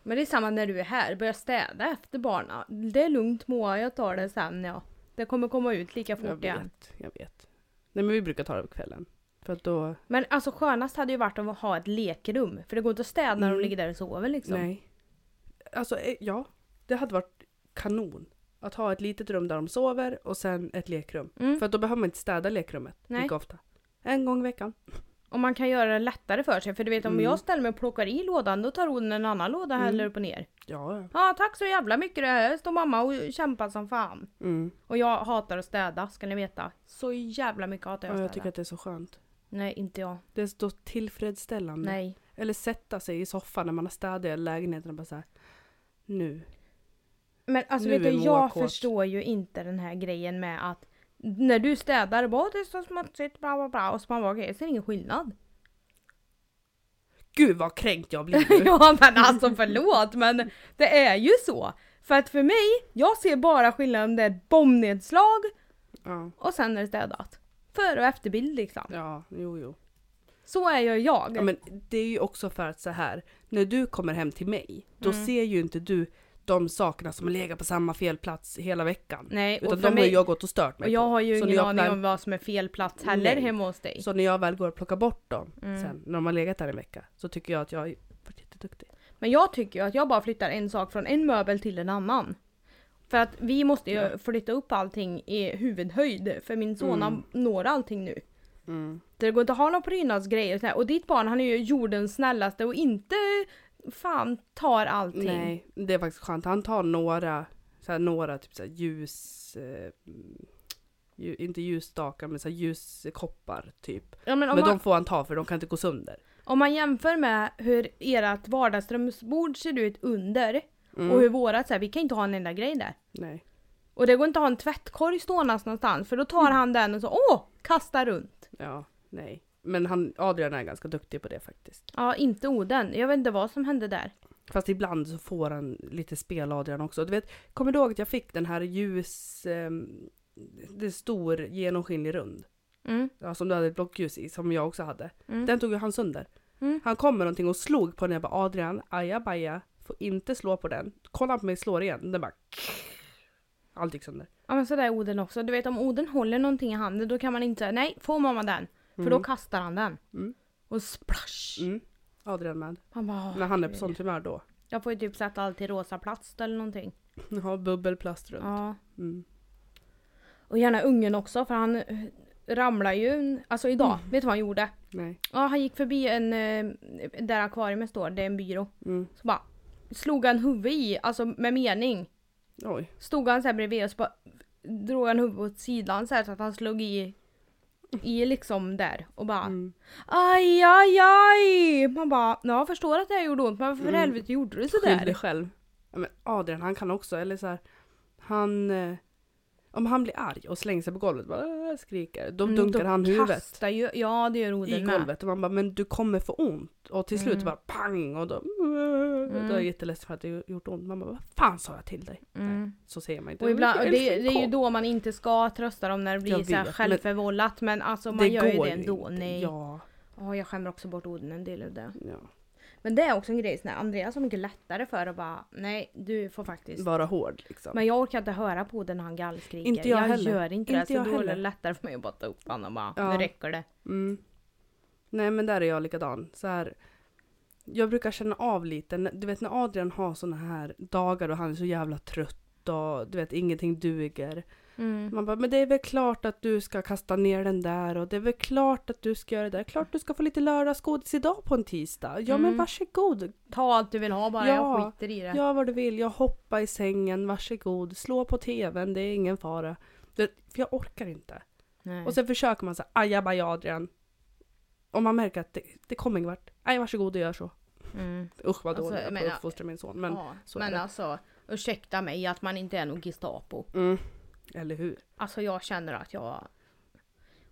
Speaker 1: Men det är samma när du är här, börja städa efter barnen. Det är lugnt Moa, jag tar det sen ja. Det kommer komma ut lika
Speaker 2: Jag
Speaker 1: fort igen.
Speaker 2: vet, jag vet. Nej men vi brukar ta det på kvällen. För att då,
Speaker 1: Men alltså skönast hade ju varit att ha ett lekrum. För det går inte att städa när de
Speaker 2: Mm.
Speaker 1: ligger där och sover liksom.
Speaker 2: nej. Alltså eh, ja, det hade varit kanon. Att ha ett litet rum där de sover och sen ett lekrum.
Speaker 1: Mm.
Speaker 2: För att då behöver man inte städa lekrummet
Speaker 1: Nej.
Speaker 2: lika ofta. En gång i veckan.
Speaker 1: Och man kan göra det lättare för sig. För du vet om
Speaker 2: Mm.
Speaker 1: jag ställer mig och plockar i lådan då tar hon en annan låda och
Speaker 2: Mm.
Speaker 1: häller upp och ner.
Speaker 2: Ja, ja.
Speaker 1: Ja tack så jävla mycket det här står mamma och kämpar som fan.
Speaker 2: Mm.
Speaker 1: Och jag hatar att städa ska ni veta. Så jävla mycket hatar jag
Speaker 2: ja
Speaker 1: att
Speaker 2: jag
Speaker 1: städa.
Speaker 2: tycker att det är så skönt.
Speaker 1: Nej inte jag.
Speaker 2: Det är så tillfredsställande.
Speaker 1: Nej.
Speaker 2: Eller sätta sig i soffan när man har städat i lägenheten och bara så här. Nu.
Speaker 1: Men alltså
Speaker 2: Nu
Speaker 1: vet du, jag
Speaker 2: kåt.
Speaker 1: förstår ju inte den här grejen med att när du städar, bara det är så smutsigt, bla bla bla. Och så man bara okej, jag ser ingen skillnad.
Speaker 2: Gud vad kränkt jag blir nu.
Speaker 1: ja men alltså förlåt men det är ju så. För att för mig, jag ser bara skillnaden det är ett bombnedslag
Speaker 2: ja.
Speaker 1: och sen är det städat. Före och efterbild liksom.
Speaker 2: ja, jo jo.
Speaker 1: Så är ju jag.
Speaker 2: Ja, men det är ju också för att så här, när du kommer hem till mig, då
Speaker 1: Mm.
Speaker 2: ser ju inte du de sakerna som har legat på samma fel plats hela veckan.
Speaker 1: Nej,
Speaker 2: Utan de har
Speaker 1: mig,
Speaker 2: ju jag gått och stört mig
Speaker 1: och jag
Speaker 2: på.
Speaker 1: har ju
Speaker 2: Så när
Speaker 1: ingen aning
Speaker 2: väl-
Speaker 1: om vad som är fel plats heller
Speaker 2: Nej.
Speaker 1: hemma hos dig.
Speaker 2: Så när jag väl går och plockar bort dem
Speaker 1: Mm.
Speaker 2: sen, när de har legat där en vecka, så tycker jag att jag har varit jätteduktig.
Speaker 1: Men jag tycker ju att jag bara flyttar en sak från en möbel till en annan. För att vi måste ju
Speaker 2: Ja.
Speaker 1: flytta upp allting i huvudhöjd. För min son
Speaker 2: Mm.
Speaker 1: når allting nu.
Speaker 2: Mm.
Speaker 1: Det går inte att ha några prydnadsgrejer och. Och ditt barn han är ju jordens snällaste och inte fan tar allting.
Speaker 2: Nej, det är faktiskt skönt. Han tar några, så här, några typ så här, ljus, eh, ju, inte ljusstakar men så här, ljuskoppar typ.
Speaker 1: Ja, men
Speaker 2: Men
Speaker 1: man,
Speaker 2: de får han ta för de kan inte gå sönder.
Speaker 1: om man jämför med hur ert vardagsrumsbord ser ut under
Speaker 2: Mm.
Speaker 1: och hur vårat så här, vi kan inte ha en enda grej där.
Speaker 2: Nej.
Speaker 1: Och det går inte att ha en tvättkorg ståendes någonstans för då tar han den och så åh, kastar runt.
Speaker 2: Ja, nej. Men han, Adrian är ganska duktig på det faktiskt.
Speaker 1: Ja, inte Oden. Jag vet inte vad som hände där.
Speaker 2: Fast ibland så får han lite spel Adrian också. Du vet, kommer du ihåg att jag fick den här ljus... Eh, det är stor genomskinlig rund.
Speaker 1: Mm,
Speaker 2: Ja, som du hade ett blockljus i, som jag också hade.
Speaker 1: mm.
Speaker 2: Den tog ju han sönder.
Speaker 1: Mm.
Speaker 2: Han kom med någonting och slog på den. Jag bara Adrian, ajabaja, får inte slå på den. Kolla på mig, slår igen. Den bara... Allt gick sönder.
Speaker 1: Ja men sådär är Oden också. Du vet om Oden håller någonting i handen då kan man inte säga nej, får mamma den? För då kastar han den.
Speaker 2: Mm.
Speaker 1: Och splash!
Speaker 2: Mm. Adrian med.
Speaker 1: Man bara, "Åh,
Speaker 2: När han är på
Speaker 1: herregud."
Speaker 2: sånt humör då.
Speaker 1: Jag får ju typ sätta allt i rosa plast eller någonting.
Speaker 2: Ja, bubbelplast runt.
Speaker 1: Ja.
Speaker 2: Mm.
Speaker 1: Och gärna ungen också för han eh, ramlar ju, alltså idag,
Speaker 2: Mm.
Speaker 1: vet du vad han gjorde?
Speaker 2: Nej.
Speaker 1: Ja han gick förbi en, eh, där akvariet står, det är en byrå.
Speaker 2: Mm.
Speaker 1: Så bara slog han huvudet i, alltså med mening.
Speaker 2: Oj.
Speaker 1: Stod han så här bredvid och så bara drog han huvudet åt sidan så, här så att han slog i, i liksom där och bara
Speaker 2: Mm.
Speaker 1: Aj, aj, aj! Man bara, ja, jag förstår att det här gjorde ont, men för
Speaker 2: Mm.
Speaker 1: helvete gjorde du
Speaker 2: Skyll
Speaker 1: sådär?
Speaker 2: dig själv. Ja, men Adrian han kan också, eller så här, han... Om han blir arg och slänger sig på golvet bara skriker, då
Speaker 1: Mm,
Speaker 2: dunkar
Speaker 1: då
Speaker 2: han huvudet
Speaker 1: Ju, ja, det gör
Speaker 2: i
Speaker 1: med.
Speaker 2: golvet och man bara men du kommer få ont. Och till slut
Speaker 1: Mm.
Speaker 2: bara pang och då...
Speaker 1: Mm.
Speaker 2: Då är jag jätteledsen för att det gjort ont. Man bara vad fan sa jag till dig?
Speaker 1: Mm.
Speaker 2: Så säger man inte.
Speaker 1: Och ibland, det, det är ju då man inte ska trösta dem när det blir
Speaker 2: Jag
Speaker 1: så här
Speaker 2: vet, men-
Speaker 1: självförvållat, men alltså man gör ju det ändå.
Speaker 2: inte.
Speaker 1: Nej.
Speaker 2: Ja,
Speaker 1: Åh, jag skämmer också bort Oden en del av det.
Speaker 2: ja.
Speaker 1: Men det är också en grej, när Andreas har mycket lättare för att bara, nej du får faktiskt.
Speaker 2: Vara hård liksom.
Speaker 1: Men jag orkar inte höra på Oden när han gallskriker.
Speaker 2: Inte jag heller.
Speaker 1: gör inte,
Speaker 2: Inte
Speaker 1: det,
Speaker 2: jag
Speaker 1: så då är det lättare för mig att bara ta upp honom och bara,
Speaker 2: Ja.
Speaker 1: nu räcker det.
Speaker 2: Mm. Nej men där är jag likadan. Så här, jag brukar känna av lite, du vet när Adrian har såna här dagar och han är så jävla trött och du vet ingenting duger.
Speaker 1: Mm.
Speaker 2: Man bara, men det är väl klart att du ska kasta ner den där och det är väl klart att du ska göra det där. Klart du ska få lite lördagsgodis idag på en tisdag. Ja men
Speaker 1: Mm.
Speaker 2: varsågod.
Speaker 1: Ta allt du vill ha bara, jag
Speaker 2: Ja,
Speaker 1: skiter i det.
Speaker 2: Gör vad du vill, jag hoppar i sängen, varsågod. Slå på tvn, det är ingen fara. Det, för jag orkar inte.
Speaker 1: Nej.
Speaker 2: Och sen försöker man säga ajabaja Adrian. Och man märker att det, det kommer ingen vart. Nej varsågod och gör så.
Speaker 1: mm.
Speaker 2: Usch vad
Speaker 1: Alltså,
Speaker 2: dålig jag
Speaker 1: jag
Speaker 2: är på att uppfostra min son. Men,
Speaker 1: ja,
Speaker 2: så
Speaker 1: men
Speaker 2: är det.
Speaker 1: alltså, ursäkta mig att man inte är någon Gestapo.
Speaker 2: mm, eller hur?
Speaker 1: Alltså jag känner att jag...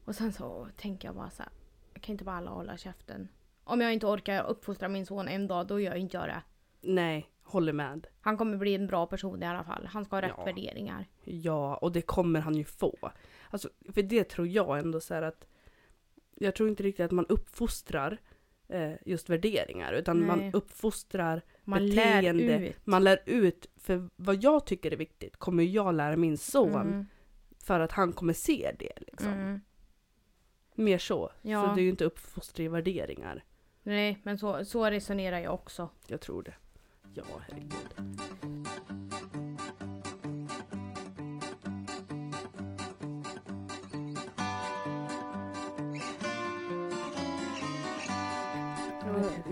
Speaker 1: Och sen så tänker jag bara så här, jag kan inte bara alla hålla käften. Om jag inte orkar uppfostra min son en dag, då gör inte jag det.
Speaker 2: Nej, håller med.
Speaker 1: Han kommer bli en bra person i alla fall. Han ska ha rätt
Speaker 2: Ja.
Speaker 1: värderingar.
Speaker 2: Ja, och det kommer han ju få. Alltså, för det tror jag ändå så att jag tror inte riktigt att man uppfostrar eh, just värderingar, utan
Speaker 1: Nej.
Speaker 2: man uppfostrar
Speaker 1: Man lär
Speaker 2: beteende.
Speaker 1: ut.
Speaker 2: Man lär ut, för vad jag tycker är viktigt kommer jag lära min son
Speaker 1: Mm,
Speaker 2: för att han kommer se det. Liksom.
Speaker 1: mm.
Speaker 2: Mer så.
Speaker 1: Ja.
Speaker 2: Så det är ju inte uppfostra i värderingar.
Speaker 1: Nej, men så, så resonerar jag också.
Speaker 2: Jag tror det. Ja, herregud.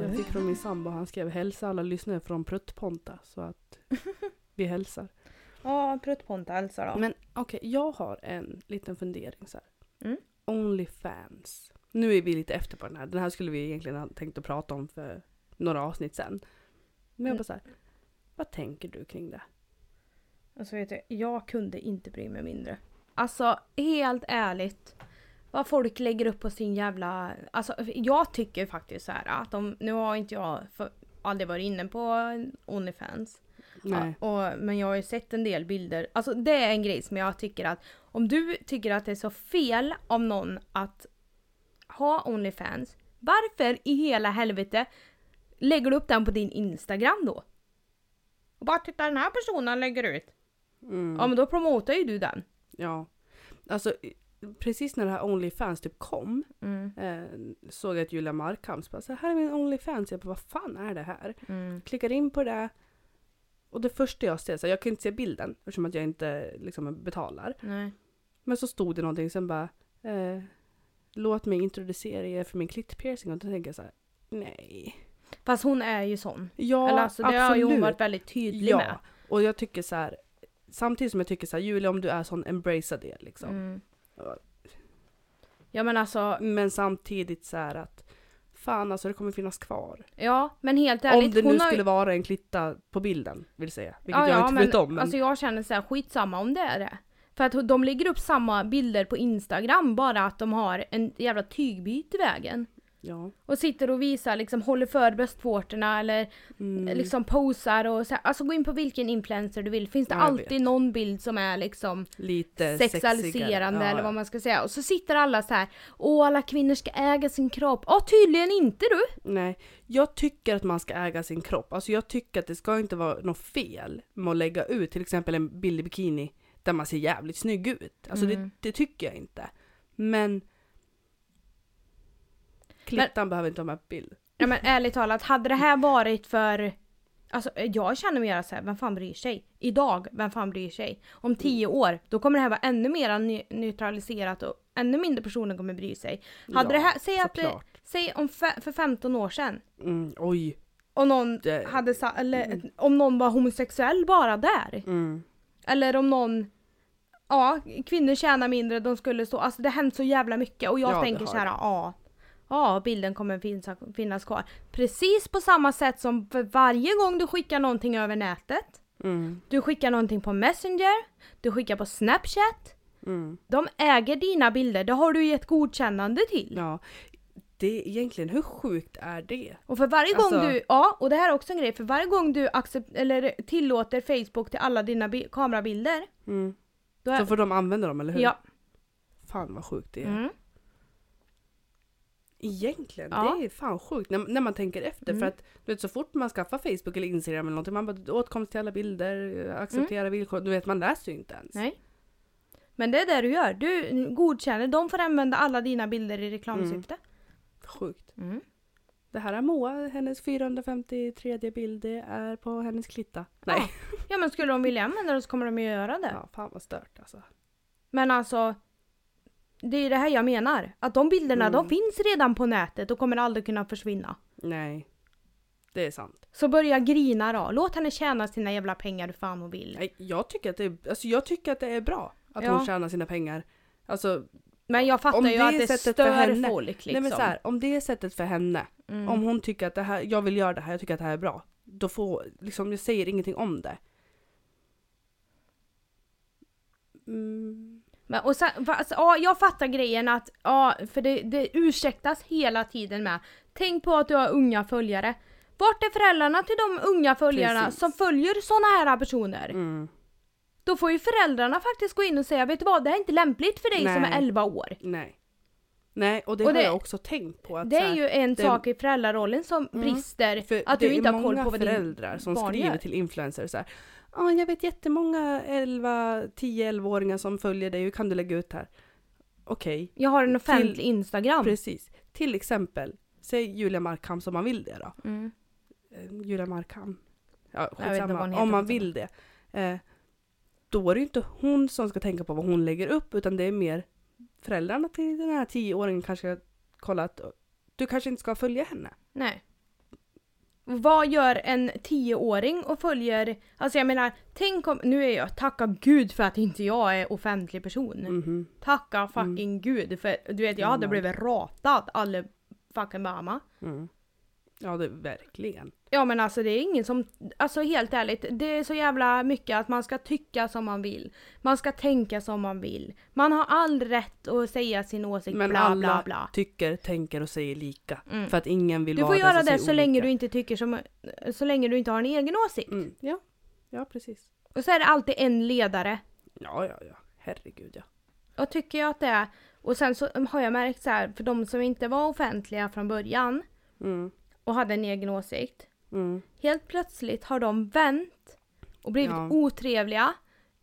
Speaker 2: Jag- fick från min sambo, han skrev hälsa alla lyssnare från Pruttponta så att vi hälsar.
Speaker 1: Ja, pruttponta hälsar då.
Speaker 2: Men okej, jag har en liten fundering så här.
Speaker 1: Mm.
Speaker 2: Onlyfans. Nu är vi lite efter på den här. Den här skulle vi egentligen ha tänkt att prata om för några avsnitt sen. Men jag
Speaker 1: Mm.
Speaker 2: bara så här, vad tänker du kring det?
Speaker 1: Alltså vet du, jag kunde inte bry mig mindre. Alltså helt ärligt. Vad folk lägger upp på sin jävla... Alltså jag tycker faktiskt så här att de... Nu har inte jag för, aldrig varit inne på Onlyfans. Ja, och, men jag har ju sett en del bilder. Alltså det är en grej som jag tycker att om du tycker att det är så fel av någon att ha Onlyfans. Varför i hela helvete lägger du upp den på din Instagram då? Och bara titta den här personen lägger ut.
Speaker 2: Mm.
Speaker 1: Ja men då promotar ju du den.
Speaker 2: Ja. Alltså, precis när det här Onlyfans typ kom,
Speaker 1: Mm.
Speaker 2: eh, såg jag att Julia Markhams bara så här är min Onlyfans. Jag bara, vad fan är det här?
Speaker 1: Mm.
Speaker 2: Klickar in på det. Och det första jag ser, så här, jag kan inte se bilden eftersom att jag inte liksom betalar.
Speaker 1: Nej.
Speaker 2: Men så stod det någonting sen bara, eh, låt mig introducera er för min klittpiercing. Och då tänker jag så här, nej.
Speaker 1: Fast hon är ju sån.
Speaker 2: Ja,
Speaker 1: Eller alltså det har ju hon
Speaker 2: absolut.
Speaker 1: varit väldigt tydlig
Speaker 2: Ja,
Speaker 1: med.
Speaker 2: och jag tycker så här, samtidigt som jag tycker så här, Julia om du är sån, embracea det liksom.
Speaker 1: Mm.
Speaker 2: Ja.
Speaker 1: Men alltså,
Speaker 2: Men samtidigt så här att, fan alltså det kommer finnas kvar.
Speaker 1: ja men helt ärligt.
Speaker 2: om det nu
Speaker 1: ju-
Speaker 2: skulle vara en klitta på bilden, vill säga. Vilket
Speaker 1: Ja,
Speaker 2: jag
Speaker 1: ja,
Speaker 2: inte vet om. Men...
Speaker 1: Alltså jag känner såhär, skitsamma om det är det. För att de lägger upp samma bilder på Instagram, bara att de har en jävla tygbit i vägen.
Speaker 2: Ja.
Speaker 1: Och sitter och visar, liksom håller för bröstvårtorna eller
Speaker 2: Mm.
Speaker 1: liksom posar och så här. Alltså gå in på vilken influencer du vill. Finns det
Speaker 2: Ja,
Speaker 1: alltid
Speaker 2: vet.
Speaker 1: någon bild som är liksom
Speaker 2: Lite
Speaker 1: sexualiserande.
Speaker 2: Ja,
Speaker 1: eller vad man ska säga. Och så sitter alla så här. Åh alla kvinnor ska äga sin kropp. Ja tydligen inte du!
Speaker 2: Nej, jag tycker att man ska äga sin kropp. Alltså jag tycker att det ska inte vara något fel med att lägga ut till exempel en bild i bikini där man ser jävligt snygg ut. Alltså
Speaker 1: Mm.
Speaker 2: det, det tycker jag inte. Men Klittan behöver inte ha med bild.
Speaker 1: Ja men ärligt talat, hade det här varit för... Alltså jag känner mer såhär, vem fan bryr sig? Idag, vem fan bryr sig? Om tio år, då kommer det här vara ännu mer neutraliserat och ännu mindre personer kommer bry sig. Hade
Speaker 2: Ja,
Speaker 1: det här, säg att det, säg om för 15 år sedan,
Speaker 2: Mm, oj.
Speaker 1: och någon
Speaker 2: Det-
Speaker 1: hade sa, eller om någon var homosexuell bara där.
Speaker 2: Mm.
Speaker 1: Eller om någon, ja kvinnor tjänar mindre, de skulle stå, alltså det har hänt så jävla mycket och jag
Speaker 2: Ja,
Speaker 1: tänker
Speaker 2: har
Speaker 1: så här,
Speaker 2: det.
Speaker 1: ja. Ja, bilden kommer finnas, finnas kvar. Precis på samma sätt som för varje gång du skickar någonting över nätet.
Speaker 2: Mm.
Speaker 1: Du skickar någonting på Messenger, du skickar på Snapchat.
Speaker 2: Mm.
Speaker 1: De äger dina bilder, det har du gett godkännande till.
Speaker 2: Ja. Det egentligen, hur sjukt är det?
Speaker 1: Och för varje
Speaker 2: Alltså-
Speaker 1: gång du, ja och det här är också en grej, för varje gång du accept, eller tillåter Facebook till alla dina bi- kamerabilder.
Speaker 2: Mm.
Speaker 1: Är,
Speaker 2: Så får de använda dem, eller hur?
Speaker 1: ja.
Speaker 2: Fan vad sjukt det är.
Speaker 1: Mm.
Speaker 2: Egentligen,
Speaker 1: Ja.
Speaker 2: det är fan sjukt när, när man tänker efter.
Speaker 1: Mm.
Speaker 2: För att du vet, så fort man skaffar Facebook eller Instagram eller någonting, man bara åtkomst till alla bilder, acceptera villkor. Du vet, man läser ju inte ens.
Speaker 1: Mm. Nej. Men det är det du gör. Du godkänner, de får använda alla dina bilder i reklamsyfte.
Speaker 2: Sjukt.
Speaker 1: Mm.
Speaker 2: Det här är Moa, hennes 453 bild, det är på hennes klitta. Nej.
Speaker 1: Ja men skulle de vilja använda det så kommer de ju göra det.
Speaker 2: Ja, fan vad stört alltså.
Speaker 1: Men alltså, det är det här jag menar. Att de bilderna
Speaker 2: Mm.
Speaker 1: de finns redan på nätet och kommer aldrig kunna försvinna.
Speaker 2: Nej. Det är sant.
Speaker 1: Så börja grina då. Låt henne tjäna sina jävla pengar hur fan hon vill.
Speaker 2: Nej, jag, tycker att det är, alltså, jag tycker att det är bra att
Speaker 1: Ja.
Speaker 2: hon tjänar sina pengar. Alltså,
Speaker 1: Men jag fattar ju
Speaker 2: det
Speaker 1: att
Speaker 2: är
Speaker 1: det stör
Speaker 2: henne-
Speaker 1: folk liksom.
Speaker 2: nej men så här, om det är sättet för henne,
Speaker 1: mm.
Speaker 2: om hon tycker att det här, jag vill göra det här, jag tycker att det här är bra. Då får, liksom, jag säger ingenting om det. Mm.
Speaker 1: Men, och sen, va- alltså, ja, jag fattar grejen att, ja, för det, det ursäktas hela tiden med tänk på att du har unga följare. Vart är föräldrarna till de unga följarna
Speaker 2: Precis.
Speaker 1: som följer såna här personer?
Speaker 2: Mm.
Speaker 1: Då får ju föräldrarna faktiskt gå in och säga, vet du vad, det här är inte lämpligt för dig som
Speaker 2: Nej.
Speaker 1: är 11 år.
Speaker 2: Nej. Nej, och det
Speaker 1: Och
Speaker 2: har
Speaker 1: det-
Speaker 2: jag också tänkt på. Att
Speaker 1: Det
Speaker 2: så
Speaker 1: är
Speaker 2: här,
Speaker 1: ju en
Speaker 2: det-
Speaker 1: sak i föräldrarollen som
Speaker 2: Mm.
Speaker 1: brister, att
Speaker 2: det
Speaker 1: du inte
Speaker 2: är
Speaker 1: har koll
Speaker 2: många
Speaker 1: på vad din
Speaker 2: föräldrar som
Speaker 1: barn
Speaker 2: skriver
Speaker 1: gör.
Speaker 2: till influencers så här. Ja, jag vet jättemånga 11, 10-11-åringar som följer dig, hur kan du lägga ut här? Okej,
Speaker 1: Jag har en offentlig Instagram.
Speaker 2: precis. Till exempel, säg Julia Markham som man vill det då.
Speaker 1: Mm.
Speaker 2: Eh, Julia Markham. Ja, skitsamma. Om man vill det. Eh, då är det ju inte hon som ska tänka på vad hon lägger upp, utan det är mer föräldrarna till den här 10-åringen kanske ska kolla att du kanske inte ska följa henne.
Speaker 1: Nej. Vad gör en tioåring och följer, alltså jag menar, tänk om, nu är jag, tacka gud för att inte jag är offentlig person.
Speaker 2: Mhm.
Speaker 1: Tacka fucking gud för du vet jag hade
Speaker 2: Mm.
Speaker 1: blivit ratad alla fucking mamma.
Speaker 2: Mm. Ja, det verkligen.
Speaker 1: Ja men alltså det är ingen som, alltså helt ärligt, det är så jävla mycket att man ska tycka som man vill. Man ska tänka som man vill. Man har all rätt att säga sin åsikt,
Speaker 2: Men
Speaker 1: bla
Speaker 2: alla
Speaker 1: bla bla.
Speaker 2: tycker, tänker och säger lika.
Speaker 1: Mm.
Speaker 2: För att ingen vill
Speaker 1: Du
Speaker 2: vara
Speaker 1: får
Speaker 2: den
Speaker 1: göra
Speaker 2: som
Speaker 1: det
Speaker 2: säger
Speaker 1: så länge
Speaker 2: olika.
Speaker 1: du inte tycker som, så länge du inte har en egen åsikt.
Speaker 2: Mm. Ja. ja, precis.
Speaker 1: Och så är det alltid en ledare.
Speaker 2: Ja, ja, ja. Herregud ja.
Speaker 1: Och tycker jag att det är, och sen så har jag märkt så här, för de som inte var offentliga från början
Speaker 2: Mm.
Speaker 1: Och hade en egen åsikt.
Speaker 2: Mm.
Speaker 1: Helt plötsligt har de vänt och blivit
Speaker 2: Ja.
Speaker 1: otrevliga,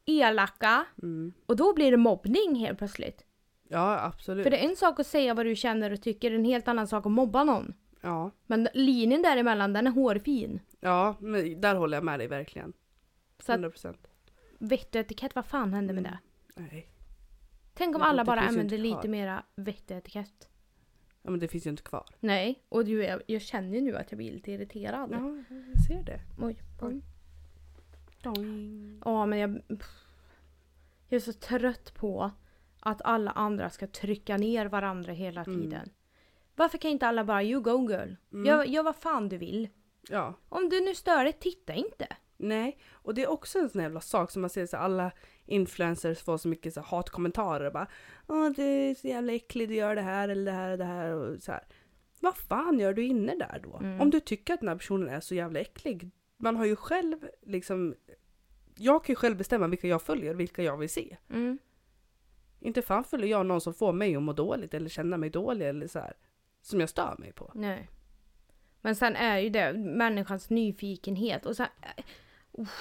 Speaker 1: elaka
Speaker 2: Mm.
Speaker 1: och då blir det mobbning helt plötsligt.
Speaker 2: Ja, absolut.
Speaker 1: För det är en sak att säga vad du känner och tycker, en helt annan sak att mobba någon.
Speaker 2: Ja.
Speaker 1: Men linjen däremellan den är hårfin.
Speaker 2: ja, men där håller jag med dig verkligen.
Speaker 1: Så att
Speaker 2: 100 procent.
Speaker 1: vett och etikett, vad fan hände med det?
Speaker 2: Nej.
Speaker 1: Tänk om alla bara
Speaker 2: finns ju
Speaker 1: använde
Speaker 2: inte
Speaker 1: lite mera vett och etikett.
Speaker 2: Ja, men det finns ju inte kvar.
Speaker 1: Nej, och du, jag, jag känner ju nu att jag blir lite irriterad.
Speaker 2: Ja, jag ser det.
Speaker 1: Oj, oj.
Speaker 2: Doing.
Speaker 1: Ja, men jag... Jag är så trött på att alla andra ska trycka ner varandra hela
Speaker 2: Mm.
Speaker 1: tiden. Varför kan inte alla bara you go girl?
Speaker 2: Mm.
Speaker 1: Gör, gör vad fan du vill.
Speaker 2: Ja.
Speaker 1: Om du nu stör dig, titta inte.
Speaker 2: Nej, och det är också en sån jävla sak som man ser så alla influencers får så mycket så hatkommentarer bara Åh det är så jävla äckligt, du gör det här eller det här och det här och så här. Vad fan gör du inne där då?
Speaker 1: Mm.
Speaker 2: Om du tycker att den här personen är så jävla äcklig. Man har ju själv liksom Jag kan ju själv bestämma vilka jag följer och vilka jag vill se.
Speaker 1: Mm.
Speaker 2: Inte fan följer jag någon som får mig att må dåligt eller känna mig dålig eller så här. Som jag stör mig på.
Speaker 1: Nej. Men sen är ju det människans nyfikenhet och sen...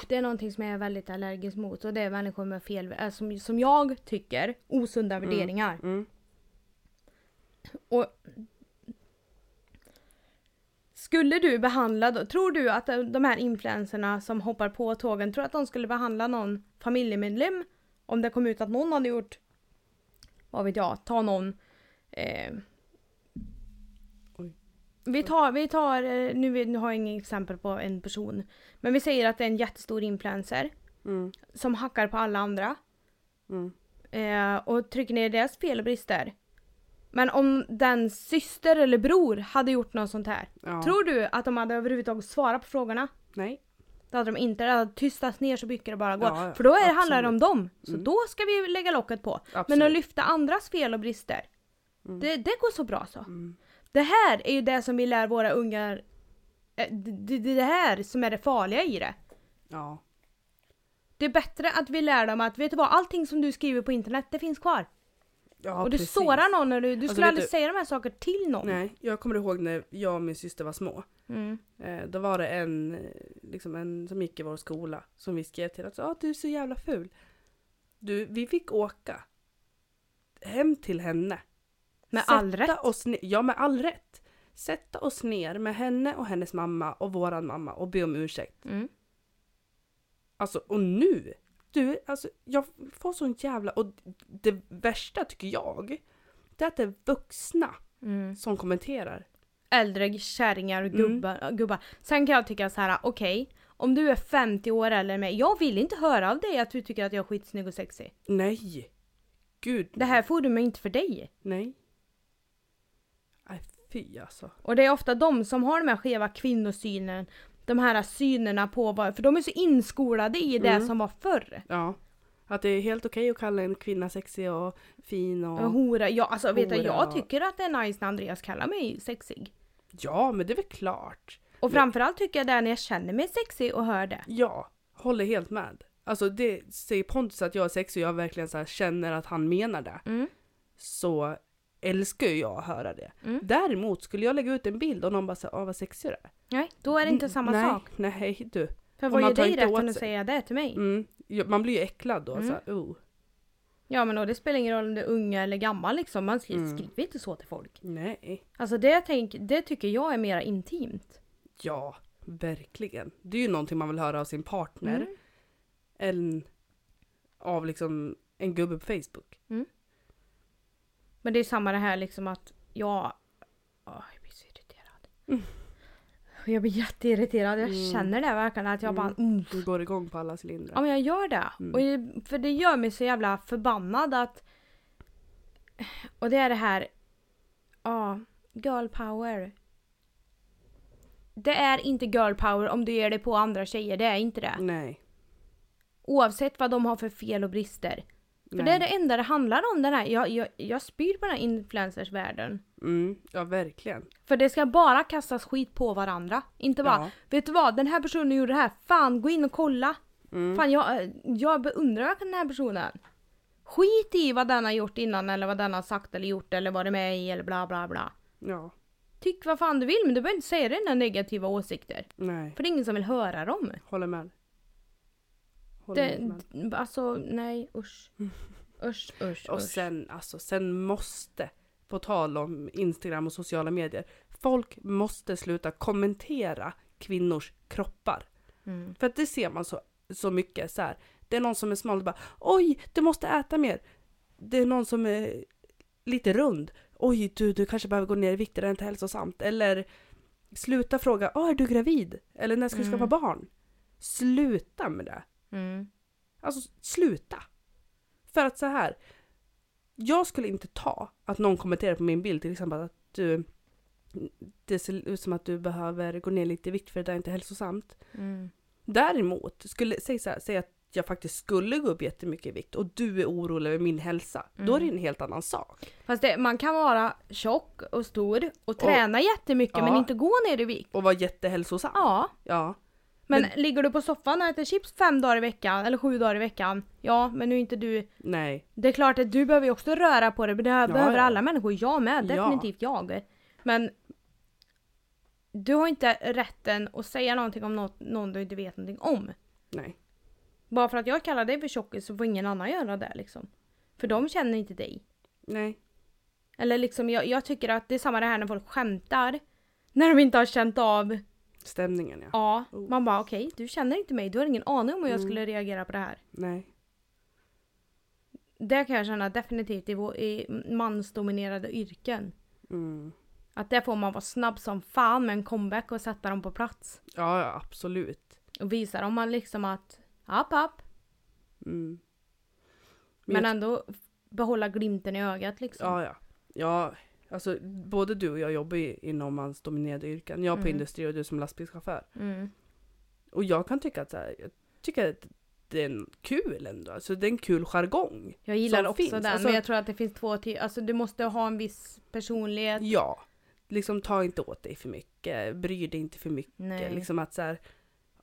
Speaker 1: det är någonting som jag är väldigt allergisk mot och det är människor med fel, äh, som, som jag tycker, osunda
Speaker 2: Mm.
Speaker 1: värderingar.
Speaker 2: Mm.
Speaker 1: Och Skulle du behandla, tror du att de här influencerna som hoppar på tågen, tror du att de skulle behandla någon familjemedlem om det kom ut att någon hade gjort, vad vet jag, ta någon eh. Vi tar, vi tar eh, nu, nu har jag inget exempel på en person, men vi säger att det är en jättestor influencer
Speaker 2: Mm.
Speaker 1: som hackar på alla andra
Speaker 2: Mm.
Speaker 1: eh, och trycker ner deras fel och brister. Men om den syster eller bror hade gjort något sånt här,
Speaker 2: Ja.
Speaker 1: tror du att de hade överhuvudtaget svarat på frågorna?
Speaker 2: Nej.
Speaker 1: Det hade de inte, det hade tystats ner så mycket det bara går.
Speaker 2: Ja,
Speaker 1: För då är,
Speaker 2: absolut.
Speaker 1: handlar det om dem, så
Speaker 2: Mm.
Speaker 1: då ska vi lägga locket på.
Speaker 2: Absolut.
Speaker 1: Men att lyfta andras fel och brister,
Speaker 2: Mm.
Speaker 1: det, det går så bra så. Det här är ju det som vi lär våra ungar, eh, det, det, det här som är det farliga i det.
Speaker 2: Ja.
Speaker 1: Det är bättre att vi lär dem att, vet du vad, allting som du skriver på internet, det finns kvar.
Speaker 2: Ja,
Speaker 1: och du
Speaker 2: precis.
Speaker 1: sårar någon när du, du
Speaker 2: Alltså,
Speaker 1: skulle aldrig
Speaker 2: du-
Speaker 1: säga de här sakerna till någon.
Speaker 2: Nej, jag kommer ihåg när jag och min syster var små.
Speaker 1: Mm.
Speaker 2: Eh, då var det en, eh, liksom en som gick i vår skola som vi skrev till att ah, du är så jävla ful. Du, vi fick åka hem till henne.
Speaker 1: Med
Speaker 2: Sätta
Speaker 1: all rätt.
Speaker 2: Oss ner, ja, med all rätt. Sätta oss ner med henne och hennes mamma och våran mamma och be om ursäkt.
Speaker 1: Mm.
Speaker 2: Alltså, och nu! Du, alltså jag får sån jävla... Och det värsta tycker jag, det är att det är vuxna
Speaker 1: Mm.
Speaker 2: som kommenterar.
Speaker 1: Äldre kärringar och
Speaker 2: Mm.
Speaker 1: gubbar, gubbar. Sen kan jag tycka så här: okej, om du är 50 år eller mig, jag vill inte höra av dig att du tycker att jag är skitsnygg och sexig.
Speaker 2: Nej! Gud,
Speaker 1: Det här forumet är inte för dig.
Speaker 2: nej. Nej, fy alltså.
Speaker 1: Och det är ofta de som har den här skeva kvinnosynen, de här synerna på vad, för de är så inskolade i det
Speaker 2: Mm.
Speaker 1: som var förr.
Speaker 2: Ja. Att det är helt okej att kalla en kvinna sexig och fin och...
Speaker 1: Och hora, ja alltså vet du,
Speaker 2: Hora
Speaker 1: jag tycker att det är nice när Andreas kallar mig sexig.
Speaker 2: Ja, men det är väl klart.
Speaker 1: Och framförallt tycker jag det är när jag känner mig sexig och hör det.
Speaker 2: Ja, håller helt med. Alltså det säger Pontus att jag är sexig och jag verkligen så här känner att han menar det.
Speaker 1: Mm.
Speaker 2: Så älskar ju jag att höra det.
Speaker 1: Mm.
Speaker 2: Däremot skulle jag lägga ut en bild och någon bara säger åh vad sexig du är.
Speaker 1: Nej, då är det inte samma
Speaker 2: nej,
Speaker 1: sak.
Speaker 2: Nej, du.
Speaker 1: För vad
Speaker 2: tar
Speaker 1: dig rätten att säga det till mig?
Speaker 2: Mm. Man blir ju äcklad då.
Speaker 1: Mm.
Speaker 2: Så oh.
Speaker 1: Ja men då, det spelar ingen roll om du är unga eller gammal liksom. Man skri-
Speaker 2: Mm.
Speaker 1: skriver inte så till folk.
Speaker 2: Nej.
Speaker 1: Alltså det, tänk, det tycker jag är mer intimt.
Speaker 2: Ja, verkligen. Det är ju någonting man vill höra av sin partner.
Speaker 1: Mm.
Speaker 2: Än av liksom en gubbe på Facebook.
Speaker 1: Men det är samma det här liksom att jag... Åh, jag blir så irriterad.
Speaker 2: Mm.
Speaker 1: Jag blir jätteirriterad. Jag
Speaker 2: Mm.
Speaker 1: känner det verkligen att jag
Speaker 2: Mm.
Speaker 1: bara... Mm.
Speaker 2: Du går igång på alla cylindrar.
Speaker 1: Ja men jag gör det.
Speaker 2: Mm.
Speaker 1: Och för det gör mig så jävla förbannad att... Och det är det här... Ja, girl power. Det är inte girl power om du gör det på andra tjejer, det är inte det.
Speaker 2: Nej.
Speaker 1: Oavsett vad de har för fel och brister. För
Speaker 2: nej.
Speaker 1: det är det enda det handlar om, den här. Jag, jag, jag spyr på den här influencersvärlden.
Speaker 2: Mm, ja, verkligen.
Speaker 1: För det ska bara kastas skit på varandra. Inte bara,
Speaker 2: Ja.
Speaker 1: vet du vad, den här personen gjorde det här. Fan, gå in och kolla.
Speaker 2: Mm.
Speaker 1: Fan, jag, jag beundrar verkligen den här personen. Skit i vad den har gjort innan eller vad den har sagt eller gjort eller varit med i eller bla bla bla.
Speaker 2: Ja.
Speaker 1: Tyck vad fan du vill men du behöver inte säga dina negativa åsikter.
Speaker 2: Nej.
Speaker 1: För det är ingen som vill höra dem.
Speaker 2: Håller med. Med.
Speaker 1: alltså nej usch. Usch usch
Speaker 2: Och
Speaker 1: usch.
Speaker 2: sen, alltså, sen måste, på tal om Instagram och sociala medier, folk måste sluta kommentera kvinnors kroppar.
Speaker 1: Mm.
Speaker 2: För att det ser man så, så mycket så här. Det är någon som är smal och bara oj, du måste äta mer. Det är någon som är lite rund. Oj, du, du kanske behöver gå ner i vikt, det är inte hälsosamt. Eller sluta fråga, åh, är du gravid? Eller när ska du skaffa
Speaker 1: Mm.
Speaker 2: barn? Sluta med det.
Speaker 1: Mm.
Speaker 2: Alltså sluta. För att så här. Jag skulle inte ta att någon kommenterar på min bild till exempel att du det ser ut som att du behöver gå ner lite i vikt för det är inte hälsosamt.
Speaker 1: Mm.
Speaker 2: Däremot, skulle, säg, så här, säg att jag faktiskt skulle gå upp jättemycket i vikt och du är orolig över min hälsa. Då är det
Speaker 1: Mm.
Speaker 2: en helt annan sak.
Speaker 1: Fast det, man kan vara tjock och stor och träna jättemycket
Speaker 2: Ja.
Speaker 1: men inte gå ner i vikt.
Speaker 2: Och vara jättehälsosam.
Speaker 1: Ja,
Speaker 2: Ja.
Speaker 1: Men,
Speaker 2: Men-
Speaker 1: ligger du på soffan och äter chips fem dagar i veckan eller sju dagar i veckan. Ja, men nu är inte du.
Speaker 2: Nej.
Speaker 1: Det är klart att du behöver ju också röra på dig. Det behöver behöver
Speaker 2: ja.
Speaker 1: alla människor. Jag med.
Speaker 2: Ja.
Speaker 1: Definitivt jag. Men du har inte rätten att säga någonting om något, någon du inte vet någonting om.
Speaker 2: Nej.
Speaker 1: Bara för att jag kallar dig för tjockis så får ingen annan göra det liksom. För de känner inte dig.
Speaker 2: Nej.
Speaker 1: Eller liksom, jag, jag tycker att det är samma det här när folk skämtar. När de inte har känt av,
Speaker 2: Stämningen ja.
Speaker 1: ja.
Speaker 2: Oh.
Speaker 1: Man bara okej, du känner inte mig. Du har ingen aning om hur jag
Speaker 2: Mm.
Speaker 1: skulle reagera på det här.
Speaker 2: Nej.
Speaker 1: Det kan jag känna definitivt i, vår- i mansdominerade yrken.
Speaker 2: Mm.
Speaker 1: Att där får man vara snabb som fan med en comeback och sätta dem på plats.
Speaker 2: Ja, ja, absolut.
Speaker 1: Och visa dem man liksom att, app app.
Speaker 2: Mm.
Speaker 1: Men
Speaker 2: jag-
Speaker 1: ändå behålla glimten i ögat liksom.
Speaker 2: Ja, ja. Ja, alltså både du och jag jobbar ju inom mansdominerade yrken. Jag på
Speaker 1: Mm.
Speaker 2: industri och du som lastbilschaufför.
Speaker 1: Mm.
Speaker 2: Och jag kan tycka att så här, jag tycker att det är en kul ändå. Alltså det är en kul jargong.
Speaker 1: Jag gillar också
Speaker 2: finns.
Speaker 1: den,
Speaker 2: Alltså-
Speaker 1: men jag tror att det finns två till. Alltså du måste ha en viss personlighet.
Speaker 2: Ja. Liksom ta inte åt dig för mycket, bry dig inte för mycket.
Speaker 1: Nej.
Speaker 2: Liksom att så här,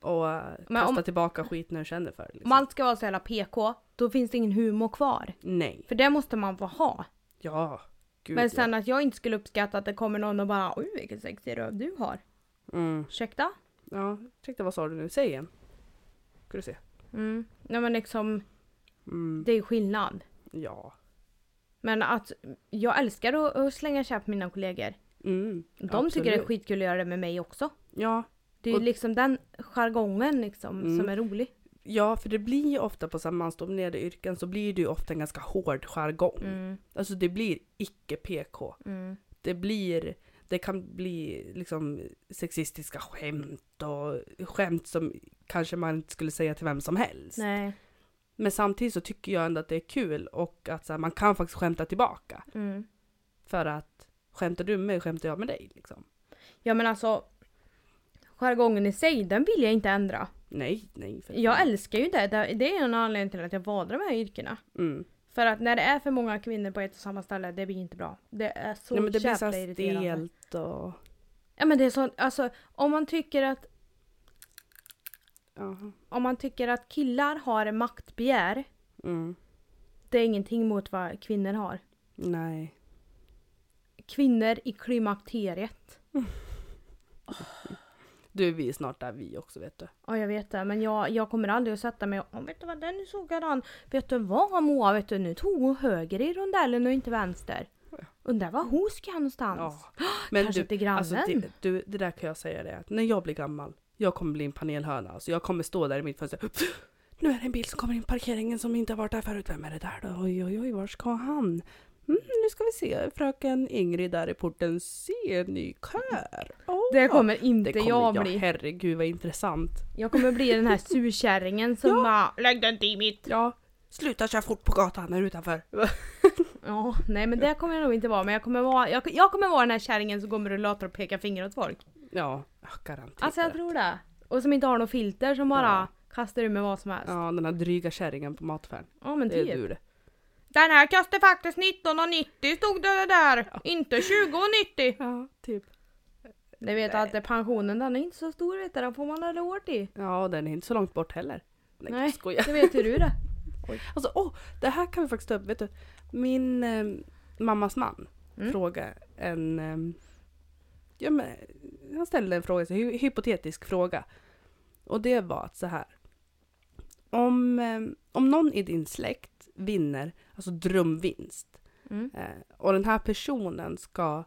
Speaker 2: och
Speaker 1: Men
Speaker 2: kasta
Speaker 1: om-
Speaker 2: tillbaka skit när du känner för det. Liksom.
Speaker 1: Om allt ska vara så jävla PK, då finns det ingen humor kvar.
Speaker 2: Nej.
Speaker 1: För det måste man få ha.
Speaker 2: Ja. Gud,
Speaker 1: Men sen
Speaker 2: ja.
Speaker 1: att jag inte skulle uppskatta att det kommer någon och bara oj vilken sexig röv du har.
Speaker 2: Mm.
Speaker 1: Ursäkta?
Speaker 2: Ja, ursäkta vad sa du nu? Säg igen. Ska du se.
Speaker 1: Mm. Nej men liksom,
Speaker 2: Mm.
Speaker 1: det är ju skillnad.
Speaker 2: Ja.
Speaker 1: Men att jag älskar att, att slänga käpp på mina kollegor.
Speaker 2: Mm.
Speaker 1: De tycker det är
Speaker 2: Absolut.
Speaker 1: skitkul att göra det med mig också.
Speaker 2: Ja,
Speaker 1: Det är ju liksom den jargongen liksom
Speaker 2: Mm.
Speaker 1: som är rolig.
Speaker 2: Ja, för det blir ju ofta på så här mansdominerade yrken så blir det ju ofta en ganska hård jargong.
Speaker 1: Mm.
Speaker 2: Alltså det blir icke PK.
Speaker 1: Mm.
Speaker 2: Det blir, det kan bli liksom sexistiska skämt och skämt som kanske man inte skulle säga till vem som helst.
Speaker 1: Nej.
Speaker 2: Men samtidigt så tycker jag ändå att det är kul och att så här, man kan faktiskt skämta tillbaka.
Speaker 1: Mm.
Speaker 2: För att skämtar du med mig skämtar jag med dig liksom.
Speaker 1: Ja men alltså jargongen i sig, den vill jag inte ändra.
Speaker 2: Nej, nej. För
Speaker 1: Jag älskar ju det. Det är en anledning till att jag valde de här yrkena.
Speaker 2: Mm.
Speaker 1: För att när det är för många kvinnor på ett och samma ställe, det blir inte bra. Det är så
Speaker 2: Nej, men det blir så
Speaker 1: irriterande.
Speaker 2: stelt och...
Speaker 1: Ja men det är så, alltså om man tycker att
Speaker 2: Jaha.
Speaker 1: om man tycker att killar har maktbegär,
Speaker 2: Mm.
Speaker 1: det är ingenting mot vad kvinnor har.
Speaker 2: Nej.
Speaker 1: Kvinnor i klimakteriet.
Speaker 2: Du, vi är snart där vi också vet du.
Speaker 1: Ja jag vet det, men jag, jag kommer aldrig att sätta mig och "Åh, vet du vad den såg han. Vet du vad Moa, vet du nu tog hon höger i rondellen och inte vänster. Undrar var hon ska någonstans.
Speaker 2: Ja. Men
Speaker 1: Kanske
Speaker 2: du,
Speaker 1: till grannen.
Speaker 2: alltså, det, du, det där kan jag säga det att när jag blir gammal, jag kommer bli en panelhöna. Alltså, jag kommer stå där i mitt fönster. Nu är det en bil som kommer in i parkeringen som inte har varit där förut. Vem är det där då? Oj, oj, oj, var ska han? Mm, nu ska vi se, fröken Ingrid där i porten. Se, ny kör. Åh,
Speaker 1: Det kommer inte
Speaker 2: det kommer
Speaker 1: jag
Speaker 2: jag
Speaker 1: bli.
Speaker 2: Herregud vad intressant.
Speaker 1: Jag kommer bli den här surkärringen som bara lägg den till mitt.
Speaker 2: Ja, sluta köra fort på gatan här utanför.
Speaker 1: Ja, nej men det kommer jag nog inte vara. Men jag kommer vara, jag, jag kommer vara den här kärringen som kommer och latar och pekar finger åt folk.
Speaker 2: Ja, ja, garanterat.
Speaker 1: Alltså jag tror det. Och som inte har något filter som bara
Speaker 2: Ja.
Speaker 1: kastar ur med vad som helst. Ja,
Speaker 2: Ja, den här dryga kärringen på mataffären.
Speaker 1: men
Speaker 2: Det är
Speaker 1: typ.
Speaker 2: du det.
Speaker 1: Den här kostar faktiskt 19,90 stod det där. Inte 20,90.
Speaker 2: Ja, typ.
Speaker 1: Ni vet
Speaker 2: Nej.
Speaker 1: att pensionen den är inte så stor vet du. Den får man aldrig år till.
Speaker 2: Ja, den är inte så långt bort heller. Nej,
Speaker 1: Nej.
Speaker 2: jag skojar.
Speaker 1: Det vet ju du det.
Speaker 2: Alltså, åh, det här kan vi faktiskt ta upp. Vet du, min eh, mammas man
Speaker 1: Mm.
Speaker 2: frågade en... Eh, ja, men, han ställde en fråga, så, hy hypotetisk fråga. Och det var att så här. Om, eh, om någon i din släkt vinner, alltså drömvinst,
Speaker 1: Mm.
Speaker 2: eh, och den här personen ska...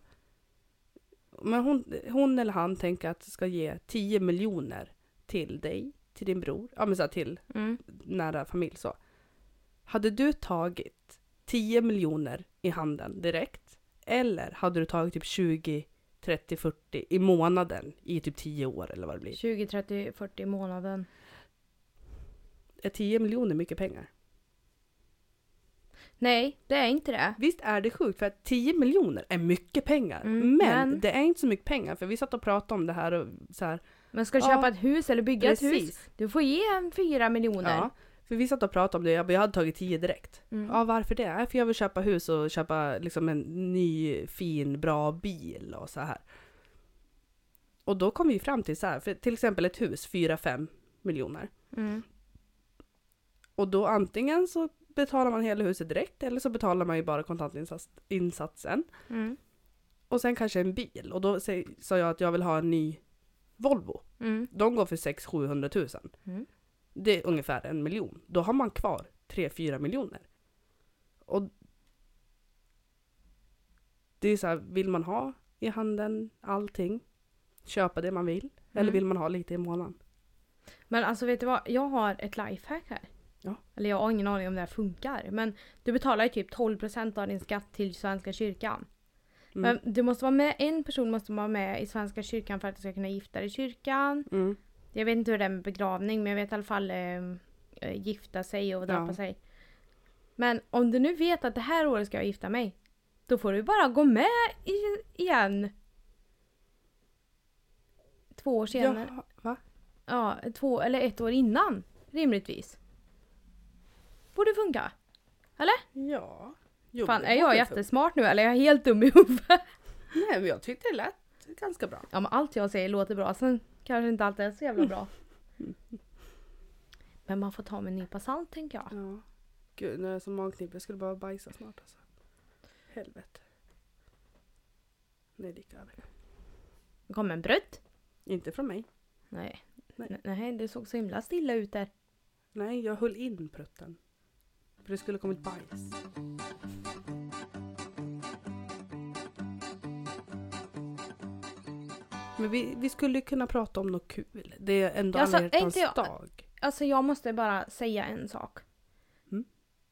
Speaker 2: Men hon, hon eller han tänker att ska ge 10 miljoner till dig, till din bror, ja men så här, till
Speaker 1: Mm.
Speaker 2: nära familj så. Hade du tagit 10 miljoner i handen direkt? Eller hade du tagit typ 20, 30, 40 i månaden i typ 10 år eller vad det blir?
Speaker 1: 20, 30, 40 i månaden.
Speaker 2: Är 10 miljoner mycket pengar?
Speaker 1: Nej, det är inte det.
Speaker 2: Visst är det sjukt för att 10 miljoner är mycket pengar.
Speaker 1: Mm,
Speaker 2: men,
Speaker 1: men-
Speaker 2: det är inte så mycket pengar för vi satt och pratade om det här och så här.
Speaker 1: Men ska du
Speaker 2: Ja,
Speaker 1: köpa ett hus eller bygga ett hus,
Speaker 2: Precis.
Speaker 1: du får ge en 4 miljoner.
Speaker 2: Ja, för vi satt och pratade om det, jag jag hade tagit 10 direkt.
Speaker 1: Mm.
Speaker 2: Ja, varför det? För jag vill köpa hus och köpa liksom en ny, fin, bra bil och så här. Och då kom vi fram till så här, för till exempel ett hus, 4-5 miljoner.
Speaker 1: Mm.
Speaker 2: Och då antingen så betalar man hela huset direkt eller så betalar man ju bara kontantinsatsen.
Speaker 1: Mm.
Speaker 2: Och sen kanske en bil. Och då sa jag att jag vill ha en ny Volvo.
Speaker 1: Mm.
Speaker 2: De går för 600 000
Speaker 1: Mm.
Speaker 2: Det är ungefär en miljon. Då har man kvar 3-4 miljoner. Och det är så här, vill man ha i handen allting, köpa det man vill, eller
Speaker 1: Mm.
Speaker 2: vill man ha lite i månaden?
Speaker 1: Men alltså vet du vad, jag har ett lifehack här.
Speaker 2: Ja.
Speaker 1: Eller jag har ingen aning om det här funkar. Men du betalar ju typ 12% av din skatt till Svenska kyrkan.
Speaker 2: Mm.
Speaker 1: Men du måste vara med, en person måste vara med i Svenska kyrkan för att du ska kunna gifta dig i kyrkan.
Speaker 2: Mm.
Speaker 1: Jag vet inte hur det är med begravning men jag vet i alla fall eh, gifta sig och döpa
Speaker 2: Ja.
Speaker 1: sig. Men om du nu vet att det här året ska jag gifta mig. Då får du bara gå med igen. Två år senare.
Speaker 2: Ja, va?
Speaker 1: Ja, två eller ett år innan. Rimligtvis. Borde funka.
Speaker 2: Ja. Jo,
Speaker 1: Fan,
Speaker 2: det
Speaker 1: är jag jättesmart nu eller är jag helt dum i huvudet?
Speaker 2: Nej, men jag tyckte det lät ganska bra.
Speaker 1: Ja men allt jag säger låter bra, sen kanske inte alltid är så jävla bra. Men man får ta med en nypa salt tänker jag.
Speaker 2: Ja. Gud, nu är jag så magknip. Jag skulle bara bajsa snart alltså. Helvete. Det är lika över.
Speaker 1: Det kom en bröd.
Speaker 2: Inte från mig.
Speaker 1: Nej.
Speaker 2: Nej.
Speaker 1: Nej. Nej, det såg så himla stilla ut där.
Speaker 2: Nej, jag höll in prutten. För det skulle kommit bajs. Men vi, vi skulle kunna prata om något kul. Det är ändå
Speaker 1: Alltså,
Speaker 2: alla
Speaker 1: är inte jag-
Speaker 2: hjärtans dag.
Speaker 1: Alltså jag måste bara säga en sak.
Speaker 2: Mm.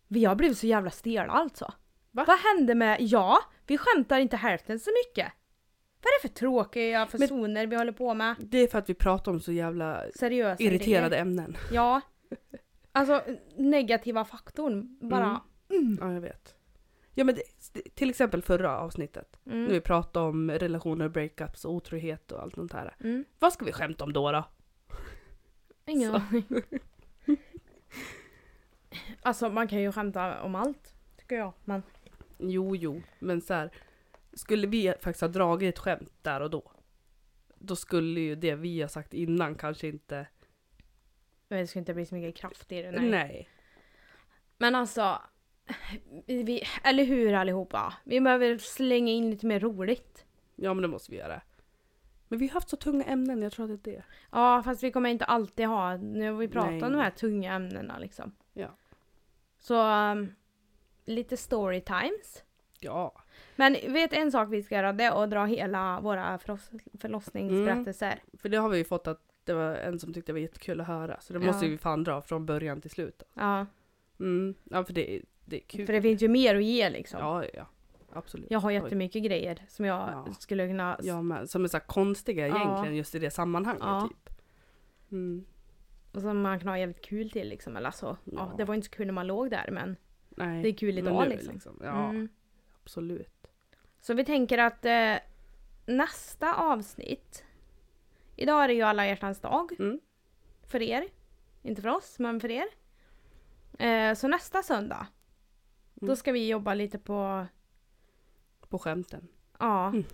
Speaker 1: Vi har blivit så jävla stela alltså.
Speaker 2: Va?
Speaker 1: Vad hände med, ja, vi skämtar inte hälften så mycket. Vad är det för tråkiga personer vi håller på med?
Speaker 2: Det är för att vi pratar om så jävla
Speaker 1: Seriösa
Speaker 2: irriterade
Speaker 1: grejer.
Speaker 2: ämnen.
Speaker 1: Ja. Alltså negativa faktorn bara.
Speaker 2: Ja, jag vet. Ja, men det, till exempel förra avsnittet.
Speaker 1: Mm.
Speaker 2: När vi pratade om relationer, breakups och otrohet och allt sånt här.
Speaker 1: Mm.
Speaker 2: Vad ska vi skämta om då? då?
Speaker 1: Ingen aning. Alltså man kan ju skämta om allt. Tycker jag. Men
Speaker 2: Jo, jo, men så här. Skulle vi faktiskt ha dragit ett skämt där och då? då skulle ju det vi har sagt innan kanske inte...
Speaker 1: Det ska inte bli så mycket kraft i det.
Speaker 2: Nej.
Speaker 1: Nej. Men alltså, vi, eller hur allihopa? Vi behöver slänga in lite mer roligt.
Speaker 2: Ja men det måste vi göra. Men vi har haft så tunga ämnen, jag tror att det är det.
Speaker 1: Ja, fast vi kommer inte alltid ha, nu har vi pratat
Speaker 2: Nej.
Speaker 1: om de här tunga ämnena liksom.
Speaker 2: Ja.
Speaker 1: Så, um, lite story times.
Speaker 2: Ja.
Speaker 1: Men vet en sak vi ska göra, det är att dra hela våra förloss- förlossningsberättelser.
Speaker 2: För det har vi ju fått att det var en som tyckte det var jättekul att höra. Så det
Speaker 1: Ja.
Speaker 2: måste vi fan dra från början till slut.
Speaker 1: Ja,
Speaker 2: Mm. Ja för det det är kul.
Speaker 1: för det finns ju mer att ge liksom.
Speaker 2: Ja, ja. Absolut.
Speaker 1: Jag har jättemycket grejer som jag
Speaker 2: Ja.
Speaker 1: skulle kunna...
Speaker 2: Jag med. Som är så konstiga
Speaker 1: Ja.
Speaker 2: egentligen just i det sammanhanget
Speaker 1: Ja.
Speaker 2: typ. Mm.
Speaker 1: Och som man kan ha jävligt kul till liksom. Eller alltså, ja.
Speaker 2: Ja.
Speaker 1: det var inte så kul när man låg där men
Speaker 2: Nej.
Speaker 1: det är kul
Speaker 2: men
Speaker 1: idag
Speaker 2: nu
Speaker 1: liksom.
Speaker 2: Ja,
Speaker 1: Mm.
Speaker 2: absolut.
Speaker 1: Så vi tänker att eh, nästa avsnitt, idag är det ju alla hjärtans dag.
Speaker 2: Mm.
Speaker 1: För er. Inte för oss, men för er. Eh, så nästa söndag, då
Speaker 2: Mm.
Speaker 1: ska vi jobba lite på,
Speaker 2: På skämten.
Speaker 1: ja,
Speaker 2: Mm.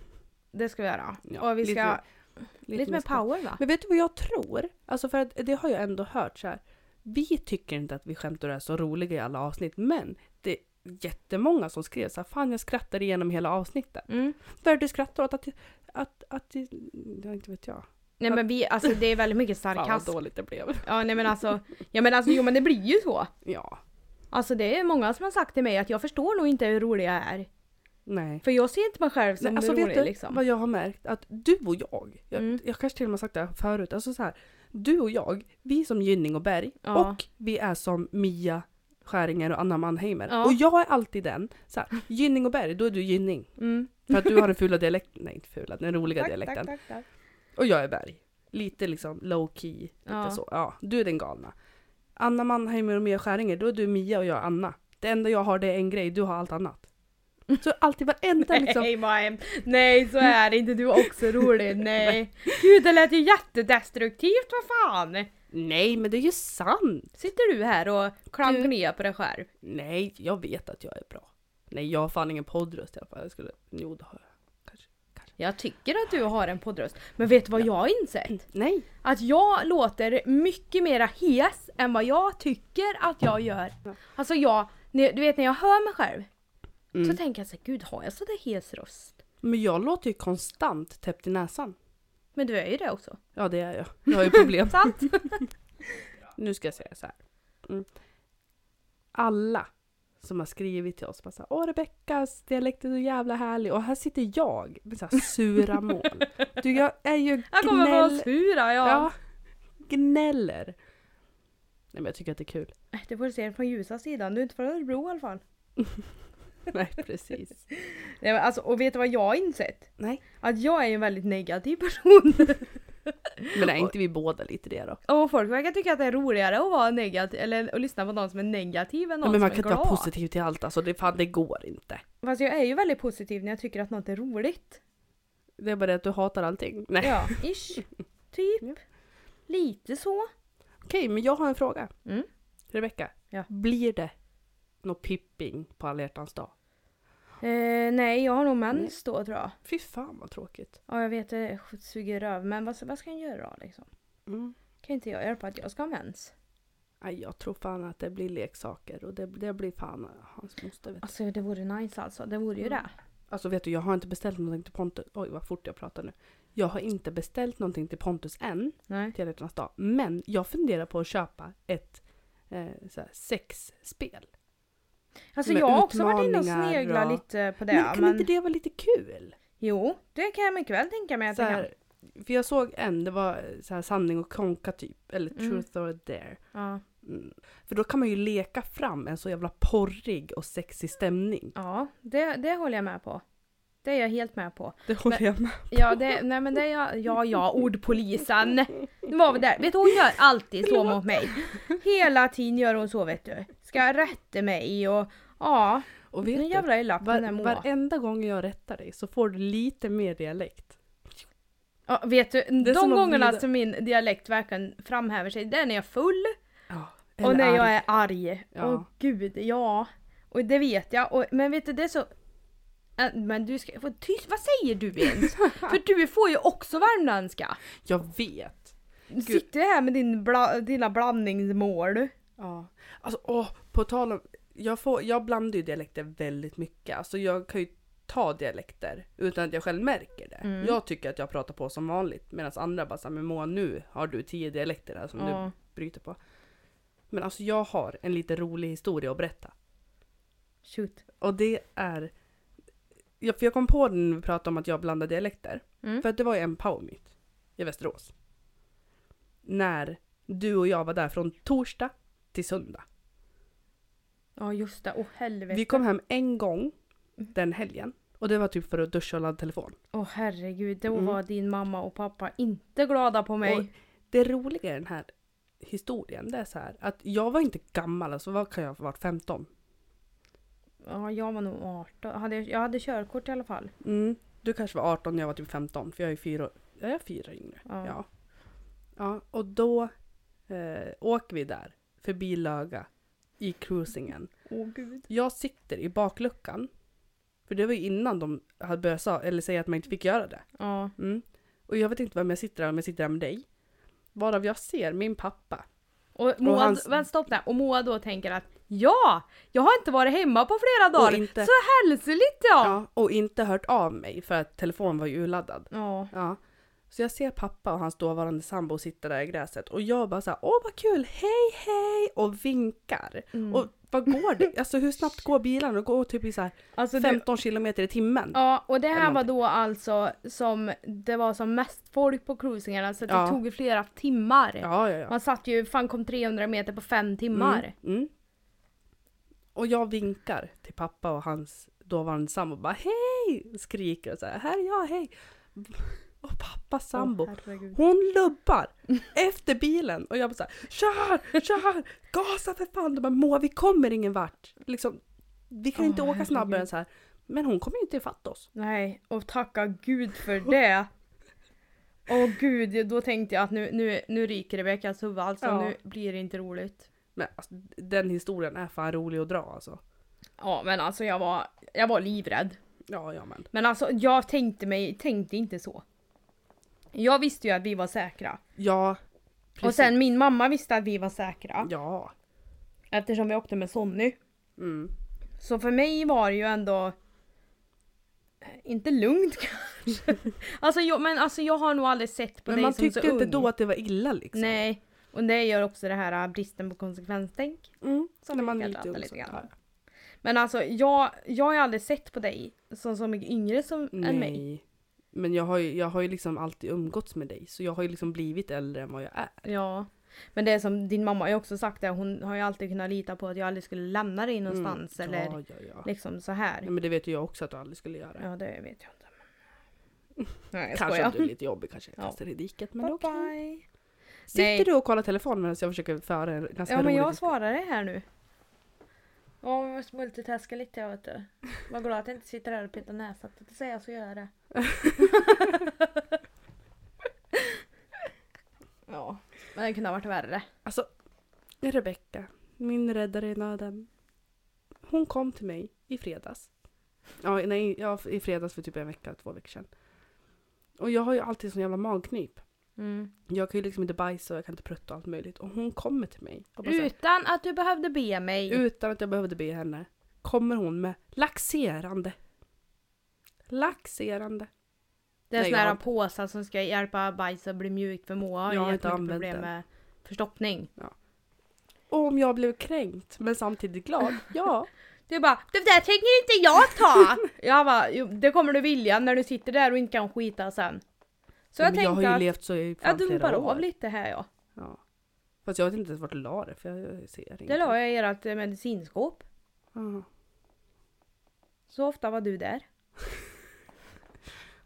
Speaker 1: det ska vi göra.
Speaker 2: Ja,
Speaker 1: och vi
Speaker 2: lite
Speaker 1: ska,
Speaker 2: mer-
Speaker 1: lite, mer power va?
Speaker 2: Men vet du vad jag tror? Alltså för att det har jag ändå hört så här. Vi tycker inte att vi skämtar är så roliga i alla avsnitt, men det är jättemånga som skrev så här, fan jag skrattar igenom hela avsnittet.
Speaker 1: Mm.
Speaker 2: Det du skrattar åt? Att, att, att, ja, inte vet jag.
Speaker 1: Nej men vi, alltså det är väldigt mycket
Speaker 2: Fan vad
Speaker 1: sarkasm.
Speaker 2: dåligt det blev.
Speaker 1: Ja nej men alltså, ja men alltså jo men det blir ju så.
Speaker 2: Ja,
Speaker 1: Alltså det är många som har sagt till mig att jag förstår nog inte hur rolig jag är.
Speaker 2: nej.
Speaker 1: För jag ser inte mig själv som
Speaker 2: Nej, alltså
Speaker 1: rolig
Speaker 2: vet du
Speaker 1: liksom.
Speaker 2: vad jag har märkt? Att du och jag, jag,
Speaker 1: Mm.
Speaker 2: jag kanske till och med sagt det här förut, alltså så här, du och jag, vi är som Gynning och Berg
Speaker 1: Ja.
Speaker 2: och vi är som Mia Skäringer och Anna Mannheimer.
Speaker 1: Ja.
Speaker 2: Och jag är alltid den, så här, Gynning och Berg, då är du Gynning.
Speaker 1: Mm.
Speaker 2: För att du har den fula dialekten, nej inte fula, den roliga
Speaker 1: Tack,
Speaker 2: dialekten.
Speaker 1: tack, tack, tack.
Speaker 2: Och jag är Berg. Lite liksom low key, lite
Speaker 1: Ja.
Speaker 2: så. Ja, du är den galna. Anna Mannheimer och Mia Skäringer, då är du Mia och jag Anna. Det enda jag har det är en grej, du har allt annat. Så alltid varenda liksom,
Speaker 1: Nej Majem, nej så är det inte, du är också rolig, nej. Gud det lät ju jättedestruktivt, vad fan!
Speaker 2: nej men det är ju sant.
Speaker 1: Sitter du här och klankar ner på dig själv?
Speaker 2: Nej, jag vet att jag är bra. Nej, jag har fan ingen poddröst i alla fall. Jag skulle, jo det har jag.
Speaker 1: Jag tycker att du har en poddröst, men vet du vad jag har insett?
Speaker 2: Nej.
Speaker 1: Att jag låter mycket mera hes än vad jag tycker att jag gör. Alltså jag, du vet när jag hör mig själv
Speaker 2: Mm.
Speaker 1: så tänker jag så här, gud har jag sådär hes röst?
Speaker 2: Men jag låter ju konstant täppt i näsan.
Speaker 1: Men du är ju det också.
Speaker 2: Ja, det är jag. Jag har ju problem.
Speaker 1: Sant?
Speaker 2: nu ska jag säga så här. Mm. Alla som har skrivit till oss bara så här, Åh Rebeckas dialekt är så jävla härlig. Och här sitter jag med så här sura mål. Du, jag är ju
Speaker 1: Jag kommer vara
Speaker 2: gnäll...
Speaker 1: sura ja.
Speaker 2: Ja. Gnäller. Nej men jag tycker att det är kul.
Speaker 1: Det får du se från ljusa sidan, du är inte från Örebro i alla fall.
Speaker 2: Nej precis.
Speaker 1: Nej, men alltså, och vet du vad jag har insett?
Speaker 2: Nej.
Speaker 1: Att jag är en väldigt negativ person.
Speaker 2: Men är inte vi båda lite det då?
Speaker 1: och folk verkar tycka att det är roligare att vara negativ, eller att lyssna på någon som är negativ än
Speaker 2: Ja,
Speaker 1: någon
Speaker 2: men man
Speaker 1: som
Speaker 2: kan
Speaker 1: är
Speaker 2: inte vara
Speaker 1: glad.
Speaker 2: positiv till allt, alltså det, fan, det går inte.
Speaker 1: Fast jag är ju väldigt positiv när jag tycker att något är roligt.
Speaker 2: Det är bara det att du hatar allting. Nej.
Speaker 1: Ja, ish. Typ.
Speaker 2: Ja.
Speaker 1: Lite så.
Speaker 2: Okej, men jag har en fråga.
Speaker 1: Mm.
Speaker 2: Rebecka,
Speaker 1: Ja.
Speaker 2: blir det något pipping på alla hjärtans dag?
Speaker 1: Eh, nej, jag har nog mens då tror jag.
Speaker 2: Fy fan vad tråkigt.
Speaker 1: Ja, jag vet det suger röv, men vad, vad ska jag göra då liksom?
Speaker 2: Mm.
Speaker 1: Kan inte jag göra på att jag ska ha mens?
Speaker 2: Nej, jag tror fan att det blir leksaker och det, det blir fan hans moster. Vet.
Speaker 1: Alltså det vore nice alltså, det vore ju
Speaker 2: Mm.
Speaker 1: det.
Speaker 2: Alltså vet du, jag har inte beställt någonting till Pontus. Oj vad fort jag pratar nu. Jag har inte beställt någonting till Pontus än,
Speaker 1: Nej.
Speaker 2: till alla dag. Men jag funderar på att köpa ett eh, sexspel.
Speaker 1: Alltså jag har också varit inne och sneglat
Speaker 2: och-
Speaker 1: lite på det.
Speaker 2: men
Speaker 1: Men,
Speaker 2: kan inte det vara lite kul?
Speaker 1: Jo, det kan jag mycket väl tänka mig att
Speaker 2: Så
Speaker 1: jag kan.
Speaker 2: för jag såg en, det var så här sanning och konka typ. Eller
Speaker 1: Mm.
Speaker 2: truth or dare.
Speaker 1: Ja.
Speaker 2: Mm. För då kan man ju leka fram en så jävla porrig och sexig stämning.
Speaker 1: Ja, det, det håller jag med på. Det är jag helt med på.
Speaker 2: Det håller jag med.
Speaker 1: Ja, det, nej men det är jag, ja, ja, ordpolisen. Nu var vi där. Vet du, hon gör alltid så mot mig. Hela tiden gör hon så vet du. Ska rätta mig och ja,
Speaker 2: Och vet
Speaker 1: nu
Speaker 2: du,
Speaker 1: jävlar är lapp den där
Speaker 2: var,
Speaker 1: Moa.
Speaker 2: varenda gång jag rättar dig så får du lite mer dialekt.
Speaker 1: Ja, vet du, de
Speaker 2: som
Speaker 1: gångerna
Speaker 2: vrida-
Speaker 1: som min dialekt verkligen framhäver sig, det är när jag är full
Speaker 2: Ja,
Speaker 1: och när
Speaker 2: eller
Speaker 1: jag
Speaker 2: arg.
Speaker 1: är arg.
Speaker 2: Ja.
Speaker 1: Åh gud, ja. Och det vet jag. Och, men vet du, det är så... Äh, Men du ska tyst, vad säger du ens? För du får ju också värmländska.
Speaker 2: Jag vet.
Speaker 1: Du sitter ju här med din bla, dina blandningsmål.
Speaker 2: Ja. Alltså åh, på tal om, jag, får, jag blandar ju dialekter väldigt mycket. Alltså jag kan ju ta dialekter utan att jag själv märker det.
Speaker 1: Mm.
Speaker 2: Jag tycker att jag pratar på som vanligt medan andra bara såhär, men Moa nu har du tio dialekter här som du
Speaker 1: Ja.
Speaker 2: bryter på. Men alltså jag har en lite rolig historia att berätta.
Speaker 1: Shoot.
Speaker 2: Och det är, ja, för jag kom på den när vi pratade om att jag blandar dialekter.
Speaker 1: Mm.
Speaker 2: För att det var ju en powermeet i Västerås. När du och jag var där från torsdag till söndag.
Speaker 1: Ja just det, åh helvete.
Speaker 2: Vi kom hem en gång den helgen. Och det var typ för att duscha och ladda telefon.
Speaker 1: Åh herregud, då
Speaker 2: Mm.
Speaker 1: var din mamma och pappa inte glada på mig.
Speaker 2: Och det roliga i den här historien det är så här att jag var inte gammal, alltså vad kan jag ha varit 15?
Speaker 1: Ja, jag var nog 18. Hade, jag hade körkort i alla fall.
Speaker 2: Mm. Du kanske var 18 när jag var typ 15 för jag är fyra, jag är fyra yngre.
Speaker 1: Ja.
Speaker 2: Ja. ja. och då eh, åker vi där förbi Löga i cruisingen.
Speaker 1: Åh gud.
Speaker 2: Jag sitter i bakluckan. För det var ju innan de hade börjat sa, eller säga att man inte fick göra det.
Speaker 1: Ja.
Speaker 2: Mm. Och jag vet inte vem jag sitter där, om jag sitter där med dig. Varav jag ser min pappa.
Speaker 1: Och Moa,
Speaker 2: hans-
Speaker 1: vänta stopp där. Och Moa då tänker att ja, jag har inte varit hemma på flera dagar.
Speaker 2: inte-
Speaker 1: Så hälsoligt ja!
Speaker 2: Ja, och inte hört av mig för att telefonen var ju urladdad.
Speaker 1: Ja.
Speaker 2: Ja. Så jag ser pappa och hans dåvarande sambo sitta där i gräset och jag bara såhär, åh vad kul, hej hej! Och vinkar.
Speaker 1: Mm.
Speaker 2: Och vad går det? Alltså hur snabbt går bilarna? De går typ i så här
Speaker 1: Alltså det,
Speaker 2: 15 kilometer i timmen.
Speaker 1: ja, och det här var då alltså som det var som mest folk på cruisingarna så att det
Speaker 2: Ja.
Speaker 1: tog ju flera timmar.
Speaker 2: Ja, ja, ja.
Speaker 1: Man satt ju, fan kom 300 meter på fem timmar.
Speaker 2: Mm, mm. Och jag vinkar till pappa och hans dåvarande sambo bara hej! Skriker och så här, här är jag, hej! Och pappas sambo,
Speaker 1: herregud.
Speaker 2: hon lubbar efter bilen och jag bara såhär kör, kör, gasa för fan! De bara Moa vi kommer ingen vart. Liksom, vi kan
Speaker 1: Åh,
Speaker 2: inte åka snabbare
Speaker 1: herregud.
Speaker 2: än så här. Men hon kommer ju inte ifatt oss.
Speaker 1: Nej, och tacka gud för det. Åh gud, då tänkte jag att nu, nu, nu ryker Rebeckas huvud alltså,
Speaker 2: Ja.
Speaker 1: nu blir det inte roligt.
Speaker 2: Men alltså, den historien är fan rolig att dra alltså.
Speaker 1: Ja men alltså jag var, jag var livrädd.
Speaker 2: Ja, ja men.
Speaker 1: Men alltså jag tänkte mig, tänkte inte så. Jag visste ju att vi var säkra.
Speaker 2: Ja.
Speaker 1: Och
Speaker 2: precis.
Speaker 1: sen min mamma visste att vi var säkra.
Speaker 2: Ja.
Speaker 1: Eftersom vi åkte med Sonny.
Speaker 2: Mm.
Speaker 1: Så för mig var det ju ändå inte lugnt kanske. alltså jag, men alltså jag har nog aldrig sett på
Speaker 2: Men
Speaker 1: dig
Speaker 2: man
Speaker 1: som så
Speaker 2: tyckte inte
Speaker 1: ung.
Speaker 2: då att det var illa liksom.
Speaker 1: Nej. Och det gör också det här äh, bristen på konsekvenstänk.
Speaker 2: Mm.
Speaker 1: Som
Speaker 2: När man lite
Speaker 1: lite grann. Men alltså jag, jag har ju aldrig sett på dig som så mycket yngre som, än mig.
Speaker 2: Nej. Men jag har, ju, jag har ju liksom alltid umgåtts med dig. Så jag har ju liksom blivit äldre än vad jag är.
Speaker 1: Ja. Men det är som din mamma har ju också sagt det, hon har ju alltid kunnat lita på att jag aldrig skulle lämna dig någonstans
Speaker 2: Mm.
Speaker 1: eller
Speaker 2: Ja, ja, ja.
Speaker 1: liksom så här.
Speaker 2: ja. Men det vet ju jag också att du aldrig skulle göra.
Speaker 1: Ja det vet jag inte. Nej jag
Speaker 2: kanske att du är lite jobbig, kanske
Speaker 1: Ja.
Speaker 2: kastar i diket. Men okej.
Speaker 1: bye.
Speaker 2: Sitter
Speaker 1: Nej.
Speaker 2: du och kollar telefonen medan jag försöker föra en ganska
Speaker 1: Ja men jag svarar det här nu. Ja vi måste multitaska lite jag vet du. Var glad att jag inte sitter här och petar näsa. Det säger jag så gör jag det. ja. Men det kunde ha varit värre.
Speaker 2: Alltså, Rebecka, min räddare i nöden. Hon kom till mig i fredags. Ja, nej, ja, i fredags för typ en vecka, två veckor sedan. Och jag har ju alltid sån jävla magknip.
Speaker 1: Mm.
Speaker 2: Jag kan ju liksom inte bajsa och jag kan inte prutta och allt möjligt. Och hon kommer till mig. Så här,
Speaker 1: Utan att du behövde be mig.
Speaker 2: utan att jag behövde be henne. Kommer hon med laxerande. Laxerande.
Speaker 1: det är såna här påsar som ska hjälpa bajs att bli mjukt för Moa har
Speaker 2: Jag har inte använt
Speaker 1: problem
Speaker 2: den.
Speaker 1: med förstoppning.
Speaker 2: Och om jag blev kränkt men samtidigt glad. Ja.
Speaker 1: Du bara det där tänker inte jag ta! jag bara jo, det kommer du vilja när du sitter där och inte kan skita sen. Så jag
Speaker 2: jag har
Speaker 1: tänkte
Speaker 2: ju
Speaker 1: att
Speaker 2: levt så i
Speaker 1: jag dumpar av lite här ja.
Speaker 2: Ja. Fast jag vet inte ens vart du la det för jag, ser ingenting.
Speaker 1: Det la jag i ert eh, medicinskåp.
Speaker 2: Ja.
Speaker 1: Så ofta var du där.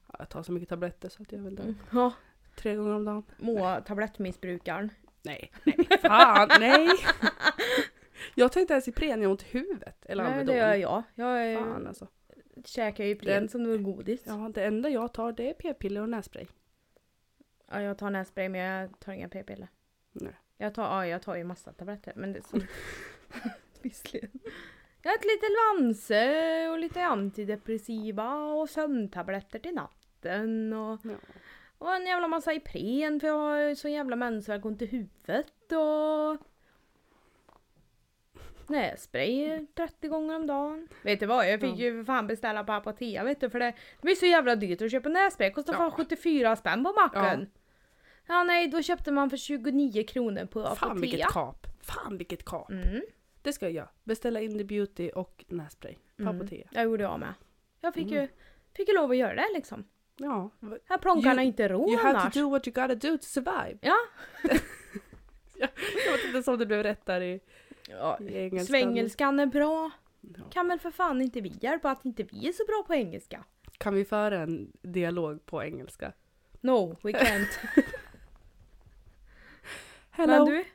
Speaker 2: Ja, Jag tar så mycket tabletter så att jag är väl där
Speaker 1: Ja.
Speaker 2: tre gånger om dagen.
Speaker 1: Moa tablettmissbrukaren.
Speaker 2: Nej, nej, fan, nej! Jag tar inte ens Ipren, jag har ont i huvudet. Eller
Speaker 1: Nej det gör jag. Jag eh,
Speaker 2: Fan alltså.
Speaker 1: käkar ju
Speaker 2: Den-
Speaker 1: Ipren som godis. Ja.
Speaker 2: Ja, det enda jag tar det är p-piller och nässpray.
Speaker 1: Jag tar nässpray men jag tar inga p-piller.
Speaker 2: Nej.
Speaker 1: Jag tar, ja, jag tar ju massa tabletter men det är. Visserligen. Jag har ätit lite Lanse och lite antidepressiva och sömntabletter till natten och,
Speaker 2: Ja.
Speaker 1: och en jävla massa Ipren för jag har så jävla mensvärk ont i huvudet och Nässpray 30 gånger om dagen. Vet du vad? Jag fick
Speaker 2: Ja.
Speaker 1: ju för fan beställa på Apotea vet du för det, det blir så jävla dyrt att köpa nässpray. Kostar
Speaker 2: Ja.
Speaker 1: fan 74 spänn på macken. Ja. nej, då köpte man för 29 kronor på Apotea.
Speaker 2: Fan vilket kap. Fan vilket kap.
Speaker 1: Mm.
Speaker 2: Det ska jag göra. Beställa Indie Beauty och nässpray på
Speaker 1: Mm.
Speaker 2: Apotea.
Speaker 1: Jag gjorde jag med. Jag fick,
Speaker 2: Mm.
Speaker 1: ju, fick ju lov att göra det liksom.
Speaker 2: Ja.
Speaker 1: Här plånkarna inte ro
Speaker 2: You have
Speaker 1: annars.
Speaker 2: to do what you gotta do to survive.
Speaker 1: Ja.
Speaker 2: Jag vet inte om det blev rätt där i,
Speaker 1: ja.
Speaker 2: engelskan.
Speaker 1: Svengelskan är bra.
Speaker 2: Ja.
Speaker 1: Kan väl för fan inte vi hjälpa att inte vi är så bra på engelska?
Speaker 2: Kan vi föra en dialog på engelska?
Speaker 1: No, we can't.
Speaker 2: Hello,
Speaker 1: Men du,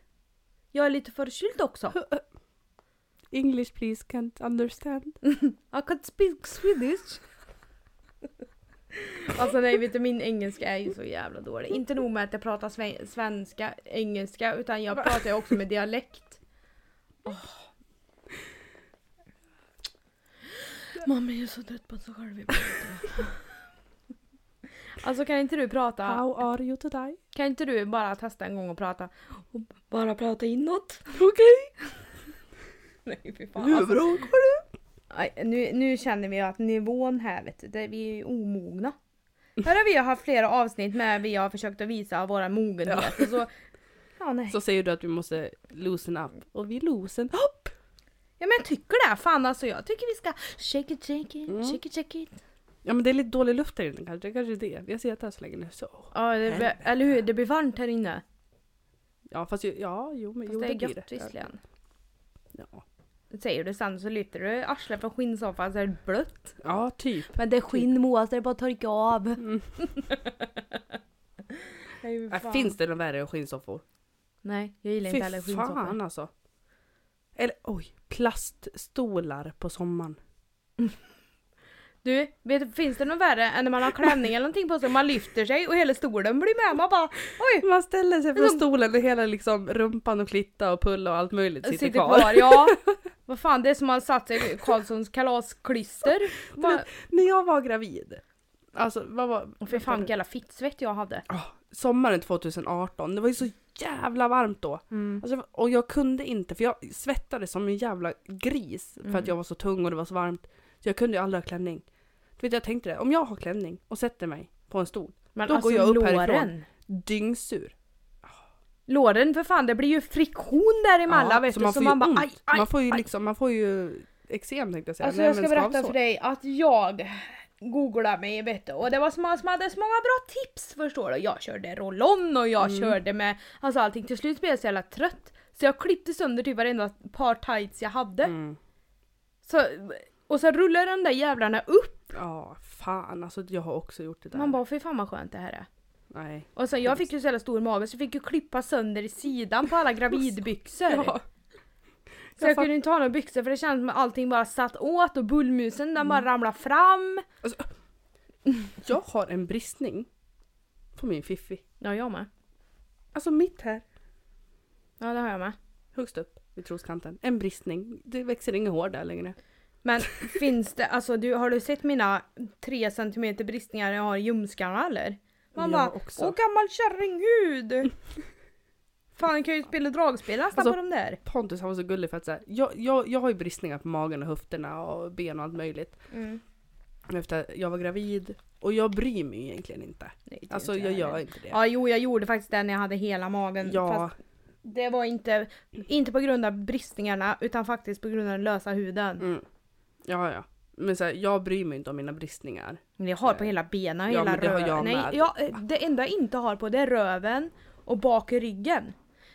Speaker 1: jag är lite förkyld också.
Speaker 2: English please can't understand.
Speaker 1: I can speak Swedish. Alltså nej, vet du min engelska är ju så jävla dålig. Inte nog med att jag pratar sve- svenska, engelska, utan jag pratar ju också med dialekt. Åh. Mamma är så trött på sig själv. Alltså kan inte du prata,
Speaker 2: How are you today?
Speaker 1: kan inte du bara testa en gång och prata och bara prata inåt?
Speaker 2: Okej,
Speaker 1: Nej fy fan.
Speaker 2: hur
Speaker 1: Alltså,
Speaker 2: bra går det?
Speaker 1: Nu, nu känner vi att nivån här vet du, där vi är omogna. Här har vi haft flera avsnitt med vi har försökt att visa våra mogenhet och så... Ja nej.
Speaker 2: Så säger du att vi måste loosen up. Och vi loosen up!
Speaker 1: Ja men jag tycker det, fan alltså jag tycker vi ska shake it shake it,
Speaker 2: Mm.
Speaker 1: shake it shake it.
Speaker 2: Ja men det är lite dålig luft här inne kanske, det kanske är det. Vi har suttit här så länge nu så.
Speaker 1: Ja det blir, eller hur, det blir varmt här inne.
Speaker 2: Ja fast ju- ja, jo men
Speaker 1: Fast
Speaker 2: jo,
Speaker 1: det är
Speaker 2: blir
Speaker 1: gött visserligen.
Speaker 2: Ja.
Speaker 1: Säger du sen så lyfter du arslet från skinnsoffan så är det blött.
Speaker 2: ja, typ.
Speaker 1: Men det är skinn Moa så det är bara att torka av.
Speaker 2: Mm.
Speaker 1: Nej,
Speaker 2: Äh, finns det något värre än skinnsoffor?
Speaker 1: Nej, jag gillar inte heller
Speaker 2: Fy
Speaker 1: skinnsoffor.
Speaker 2: fan alltså. Eller oj, plaststolar på sommaren.
Speaker 1: Du, vet, finns det något värre än när man har klänning eller någonting på sig och man lyfter sig och hela stolen blir med? Man bara oj!
Speaker 2: Man ställer sig på
Speaker 1: Liksom-
Speaker 2: stolen och hela liksom rumpan och klitta och pulla och allt möjligt sitter,
Speaker 1: Sitter
Speaker 2: kvar.
Speaker 1: kvar. ja. Vad fan, det är som man har satt sig i Karlssons kalasklister. Bara,
Speaker 2: När jag var gravid. Alltså vad var...
Speaker 1: och för fan vilken jävla fittsvett jag hade.
Speaker 2: Ah, sommaren 2018, det var ju så jävla varmt då.
Speaker 1: Mm.
Speaker 2: Alltså, och jag kunde inte, för jag svettades som en jävla gris för
Speaker 1: Mm.
Speaker 2: att jag var så tung och det var så varmt. Så jag kunde ju aldrig ha klänning. Du vet jag tänkte det, om jag har klänning och sätter mig på en stol,
Speaker 1: Men
Speaker 2: Då går
Speaker 1: alltså
Speaker 2: jag upp
Speaker 1: låren.
Speaker 2: härifrån. dyngsur.
Speaker 1: Låren för fan, det blir ju friktion däremellan
Speaker 2: Ja,
Speaker 1: vet
Speaker 2: så
Speaker 1: du.
Speaker 2: man
Speaker 1: Så man bara aj, aj,
Speaker 2: man får ju
Speaker 1: aj.
Speaker 2: liksom, man får ju eksem tänkte jag säga.
Speaker 1: Alltså
Speaker 2: Nej,
Speaker 1: jag ska berätta för dig att jag googlade mig vet du, och det var så många som hade så många bra tips förstår du. Jag körde roll-on och jag
Speaker 2: Mm.
Speaker 1: körde med alltså allting. Till slut blev jag så jävla trött. Så jag klippte sönder typ varenda par tights jag hade.
Speaker 2: Mm.
Speaker 1: Så, och så rullade de där jävlarna upp.
Speaker 2: Ja, fan alltså jag har också gjort det där.
Speaker 1: Man bara fy fan vad skönt det här är.
Speaker 2: Nej.
Speaker 1: Och sen jag fick ju så jävla stor mage så jag fick ju klippa sönder i sidan på alla gravidbyxor.
Speaker 2: Ja.
Speaker 1: Så jag
Speaker 2: Jag
Speaker 1: kunde inte ha några byxor för det kändes som att allting bara satt åt och bullmusen den
Speaker 2: Mm.
Speaker 1: bara ramlade fram.
Speaker 2: Jag har en bristning på min fiffi.
Speaker 1: Ja jag med.
Speaker 2: Alltså mitt här,
Speaker 1: Ja det har jag med.
Speaker 2: högst upp vid troskanten. En bristning. Det växer inga hår där längre.
Speaker 1: Men finns det, alltså du, har du sett mina tre centimeter bristningar jag har i ljumskarna eller? Man
Speaker 2: Jag
Speaker 1: bara,
Speaker 2: också.
Speaker 1: åh gammal kärringhud! Fan jag kan ju spela dragspel nästan
Speaker 2: Alltså-
Speaker 1: på de där.
Speaker 2: Pontus han var så gullig för att säga, jag, jag, jag har ju bristningar på magen och höfterna och ben och allt möjligt.
Speaker 1: Mm.
Speaker 2: Efter jag var gravid. Och jag bryr mig egentligen inte.
Speaker 1: Nej,
Speaker 2: Alltså
Speaker 1: inte
Speaker 2: jag
Speaker 1: heller.
Speaker 2: gör inte det.
Speaker 1: Ja jo jag gjorde faktiskt det när jag hade hela magen.
Speaker 2: Ja,
Speaker 1: det var inte, inte på grund av bristningarna utan faktiskt på grund av den lösa huden.
Speaker 2: mm. ja, ja. Men så här, jag bryr mig inte om mina bristningar.
Speaker 1: Men jag har på hela benen,
Speaker 2: Ja,
Speaker 1: hela
Speaker 2: men det har
Speaker 1: röven.
Speaker 2: jag
Speaker 1: Nej,
Speaker 2: med.
Speaker 1: jag, det enda jag inte har på det är röven och bak i ryggen.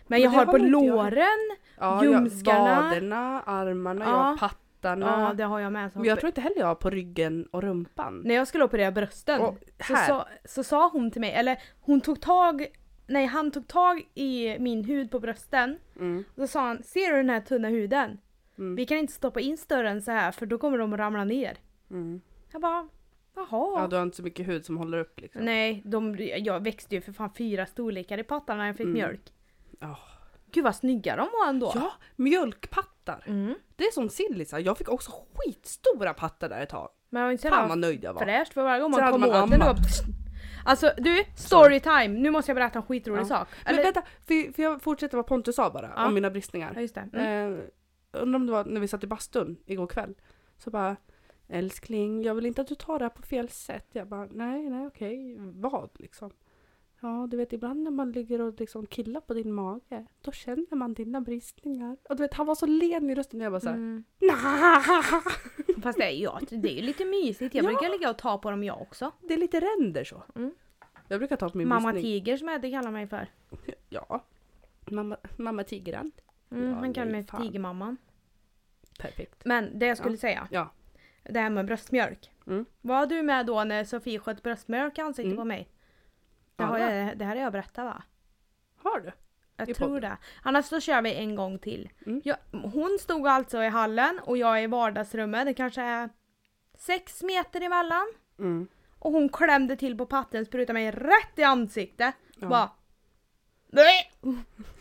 Speaker 1: Men, jag har
Speaker 2: har
Speaker 1: på
Speaker 2: jag.
Speaker 1: låren,
Speaker 2: Ja,
Speaker 1: Ljumskarna.
Speaker 2: Jag, vaderna, armarna, jag
Speaker 1: Ja.
Speaker 2: har pattarna.
Speaker 1: ja det har jag med. Så
Speaker 2: Men jag tror inte heller jag har på ryggen och rumpan.
Speaker 1: När jag skulle operera brösten
Speaker 2: Och
Speaker 1: så, sa, så sa hon till mig, eller hon tog tag, nej han tog tag i min hud på brösten.
Speaker 2: Mm,
Speaker 1: Och så sa han, ser du den här tunna huden?
Speaker 2: mm,
Speaker 1: Vi kan inte stoppa in större än så här för då kommer de att ramla ner.
Speaker 2: mm.
Speaker 1: Jag bara, jaha.
Speaker 2: Ja, du har inte så mycket hud som håller upp liksom.
Speaker 1: Nej, de, jag växte ju för fan fyra storlekar i pattarna när jag fick
Speaker 2: Mm.
Speaker 1: mjölk.
Speaker 2: Ja.
Speaker 1: Gud vad snygga de var ändå.
Speaker 2: Ja, mjölkpattar.
Speaker 1: Mm.
Speaker 2: Det är som sillisar. Jag fick också skitstora pattar där ett tag.
Speaker 1: Men jag var inte
Speaker 2: Fan vad nöjd jag var.
Speaker 1: fräscht för varje gång man kom åt den. var- Alltså du, storytime! Nu måste jag berätta en skitrolig
Speaker 2: Ja.
Speaker 1: sak.
Speaker 2: Men
Speaker 1: Eller,
Speaker 2: vänta, för, för jag fortsätter vad Pontus sa bara
Speaker 1: Ja.
Speaker 2: om mina bristningar.
Speaker 1: ja, just det. Mm.
Speaker 2: Eh, undrar om det var när vi satt i bastun igår kväll. Så bara Älskling, jag vill inte att du tar det här på fel sätt. Jag bara nej, nej okej. Vad liksom? Ja, du vet ibland när man ligger och liksom killar på din mage. Då känner man dina bristningar. Och du vet han var så len i rösten. Jag bara såhär.
Speaker 1: Mm. Fast det är, ja, det är ju lite mysigt. Jag
Speaker 2: Ja.
Speaker 1: brukar ligga och ta på dem jag också.
Speaker 2: Det är lite ränder så.
Speaker 1: Mm.
Speaker 2: Jag brukar ta på min
Speaker 1: Mamma
Speaker 2: bristning.
Speaker 1: Tiger som Eddie kallar mig för.
Speaker 2: Ja. Mamma, mamma tigran.
Speaker 1: Mm,
Speaker 2: Ja,
Speaker 1: han kallar mig
Speaker 2: fan.
Speaker 1: Tigermamman.
Speaker 2: Perfekt.
Speaker 1: Men det jag skulle säga.
Speaker 2: Ja.
Speaker 1: Det här med bröstmjölk.
Speaker 2: Mm.
Speaker 1: Var du med då när Sofie sköt bröstmjölk i ansiktet
Speaker 2: Mm.
Speaker 1: på mig? Det, har jag, det här har jag berättat va?
Speaker 2: Har du?
Speaker 1: Jag
Speaker 2: I
Speaker 1: tror
Speaker 2: podden.
Speaker 1: det. Annars så kör vi en gång till.
Speaker 2: Mm.
Speaker 1: Jag, hon stod alltså i hallen och jag i vardagsrummet. Det kanske är sex meter emellan.
Speaker 2: Mm.
Speaker 1: Och hon klämde till på patten, sprutade mig rätt i ansiktet.
Speaker 2: Ja.
Speaker 1: Bara... Nej!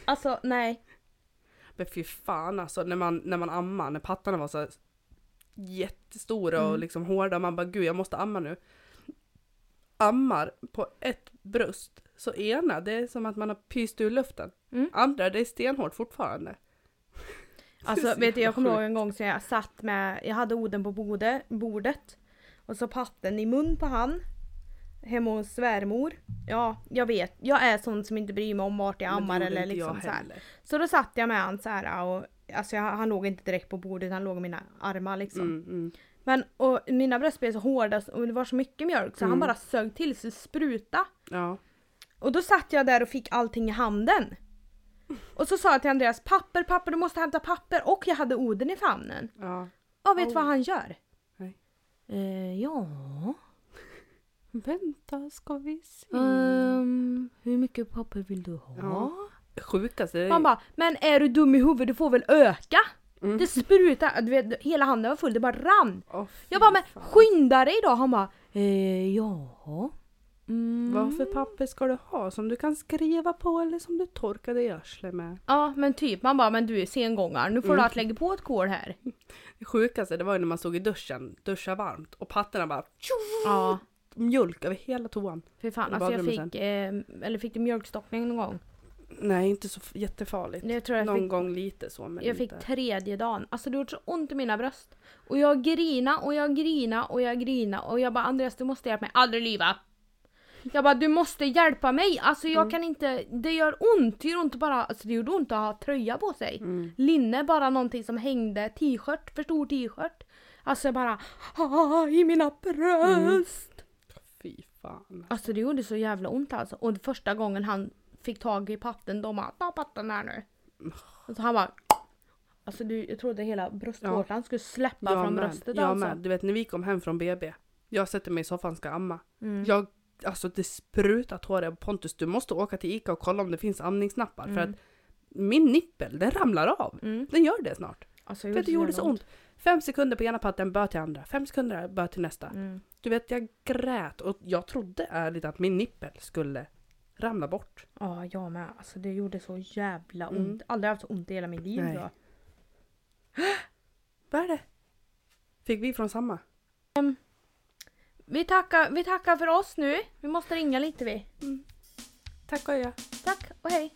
Speaker 1: Alltså nej.
Speaker 2: Men fy fan alltså när man, när man ammar, när pattarna var så jättestora och
Speaker 1: Mm.
Speaker 2: liksom hårda, man bara gud jag måste amma nu. Ammar på ett bröst, så ena det är som att man har pyst ur luften.
Speaker 1: Mm.
Speaker 2: Andra det är stenhårt fortfarande.
Speaker 1: Alltså vet du, jag kommer ihåg en gång så jag satt med, jag hade Oden på bordet, bordet. Och så patten i mun på han. Hemma hos svärmor. Ja, jag vet. Jag är sån som inte bryr mig om vart jag ammar eller liksom så här. Så då satt jag med han så här och Alltså jag, han låg inte direkt på bordet, han låg i mina armar liksom.
Speaker 2: Mm, mm.
Speaker 1: Men och mina bröst blev så hårda och det var så mycket mjölk så han
Speaker 2: Mm.
Speaker 1: bara sög till sig spruta.
Speaker 2: Ja.
Speaker 1: Och då satt jag där och fick allting i handen. Och så sa jag till Andreas, papper, papper, du måste hämta papper. Och jag hade Oden i famnen.
Speaker 2: ja.
Speaker 1: Och vet du
Speaker 2: Oh.
Speaker 1: vad han gör?
Speaker 2: Nej.
Speaker 1: Eh, ja...
Speaker 2: Vänta ska vi se.
Speaker 1: Ehm, hur mycket papper vill du ha?
Speaker 2: Ja. Sjukaste
Speaker 1: Han bara, men är du dum i huvudet? Du får väl öka?
Speaker 2: Mm.
Speaker 1: Det sprutar, du vet, hela handen var full, det bara rann.
Speaker 2: Fy
Speaker 1: Jag bara, men skynda dig då! Han bara, eh, ja... Mm.
Speaker 2: Vad för papper ska du ha? Som du kan skriva på eller som du torkar dig i arslet med?
Speaker 1: Ja men typ, man bara, men du är sengångare, nu får
Speaker 2: Mm.
Speaker 1: du att lägga på ett kol här.
Speaker 2: Det sjukaste det var ju när man stod i duschen, duscha varmt och pattarna bara
Speaker 1: Ja,
Speaker 2: mjölk över hela toan.
Speaker 1: för fan. Alltså jag fick, eh, eller fick du mjölkstockning någon gång?
Speaker 2: Nej, inte så jättefarligt.
Speaker 1: Det tror jag
Speaker 2: Någon
Speaker 1: fick
Speaker 2: gång lite så men
Speaker 1: Jag fick
Speaker 2: inte.
Speaker 1: tredje dagen. Alltså det gjorde så ont i mina bröst. Och jag grina och jag grina och jag grina och jag bara Andreas du måste hjälpa mig. Aldrig liva. Jag bara du måste hjälpa mig. Alltså jag
Speaker 2: Mm.
Speaker 1: kan inte. Det gör ont. Det gör ont bara. Alltså det gjorde ont att ha tröja på sig.
Speaker 2: Mm.
Speaker 1: Linne bara någonting som hängde. T-shirt. För stor t-shirt. Alltså jag bara. Ah, I mina bröst.
Speaker 2: Fy fan.
Speaker 1: Alltså det gjorde så jävla ont alltså. Och första gången han fick tag i patten, de bara ta patten här nu. Och så han bara Alltså du, jag trodde hela bröstvårtan skulle släppa
Speaker 2: Jag
Speaker 1: från
Speaker 2: med.
Speaker 1: bröstet
Speaker 2: jag
Speaker 1: alltså.
Speaker 2: med. Du vet när vi kom hem från BB. Jag sätter mig i soffan ska amma.
Speaker 1: Mm.
Speaker 2: Jag, alltså det sprutar tårar. Pontus du måste åka till Ica och kolla om det finns amningsnappar. För
Speaker 1: Mm.
Speaker 2: att min nippel den ramlar av.
Speaker 1: Mm.
Speaker 2: Den gör det snart.
Speaker 1: Alltså,
Speaker 2: För att det gjorde så ont. Fem sekunder på ena patten, bör till andra. Fem sekunder, bör till nästa.
Speaker 1: Mm.
Speaker 2: Du vet jag grät och jag trodde ärligt att min nippel skulle ramla bort.
Speaker 1: Ja, jag med. Alltså det gjorde så jävla ont.
Speaker 2: Mm.
Speaker 1: Aldrig haft så ont i hela mitt liv.
Speaker 2: Nej. Vad är det? Fick vi från samma?
Speaker 1: Vi, tackar, vi tackar för oss nu. Vi måste ringa lite vi.
Speaker 2: Tack och jag.
Speaker 1: Tack och hej.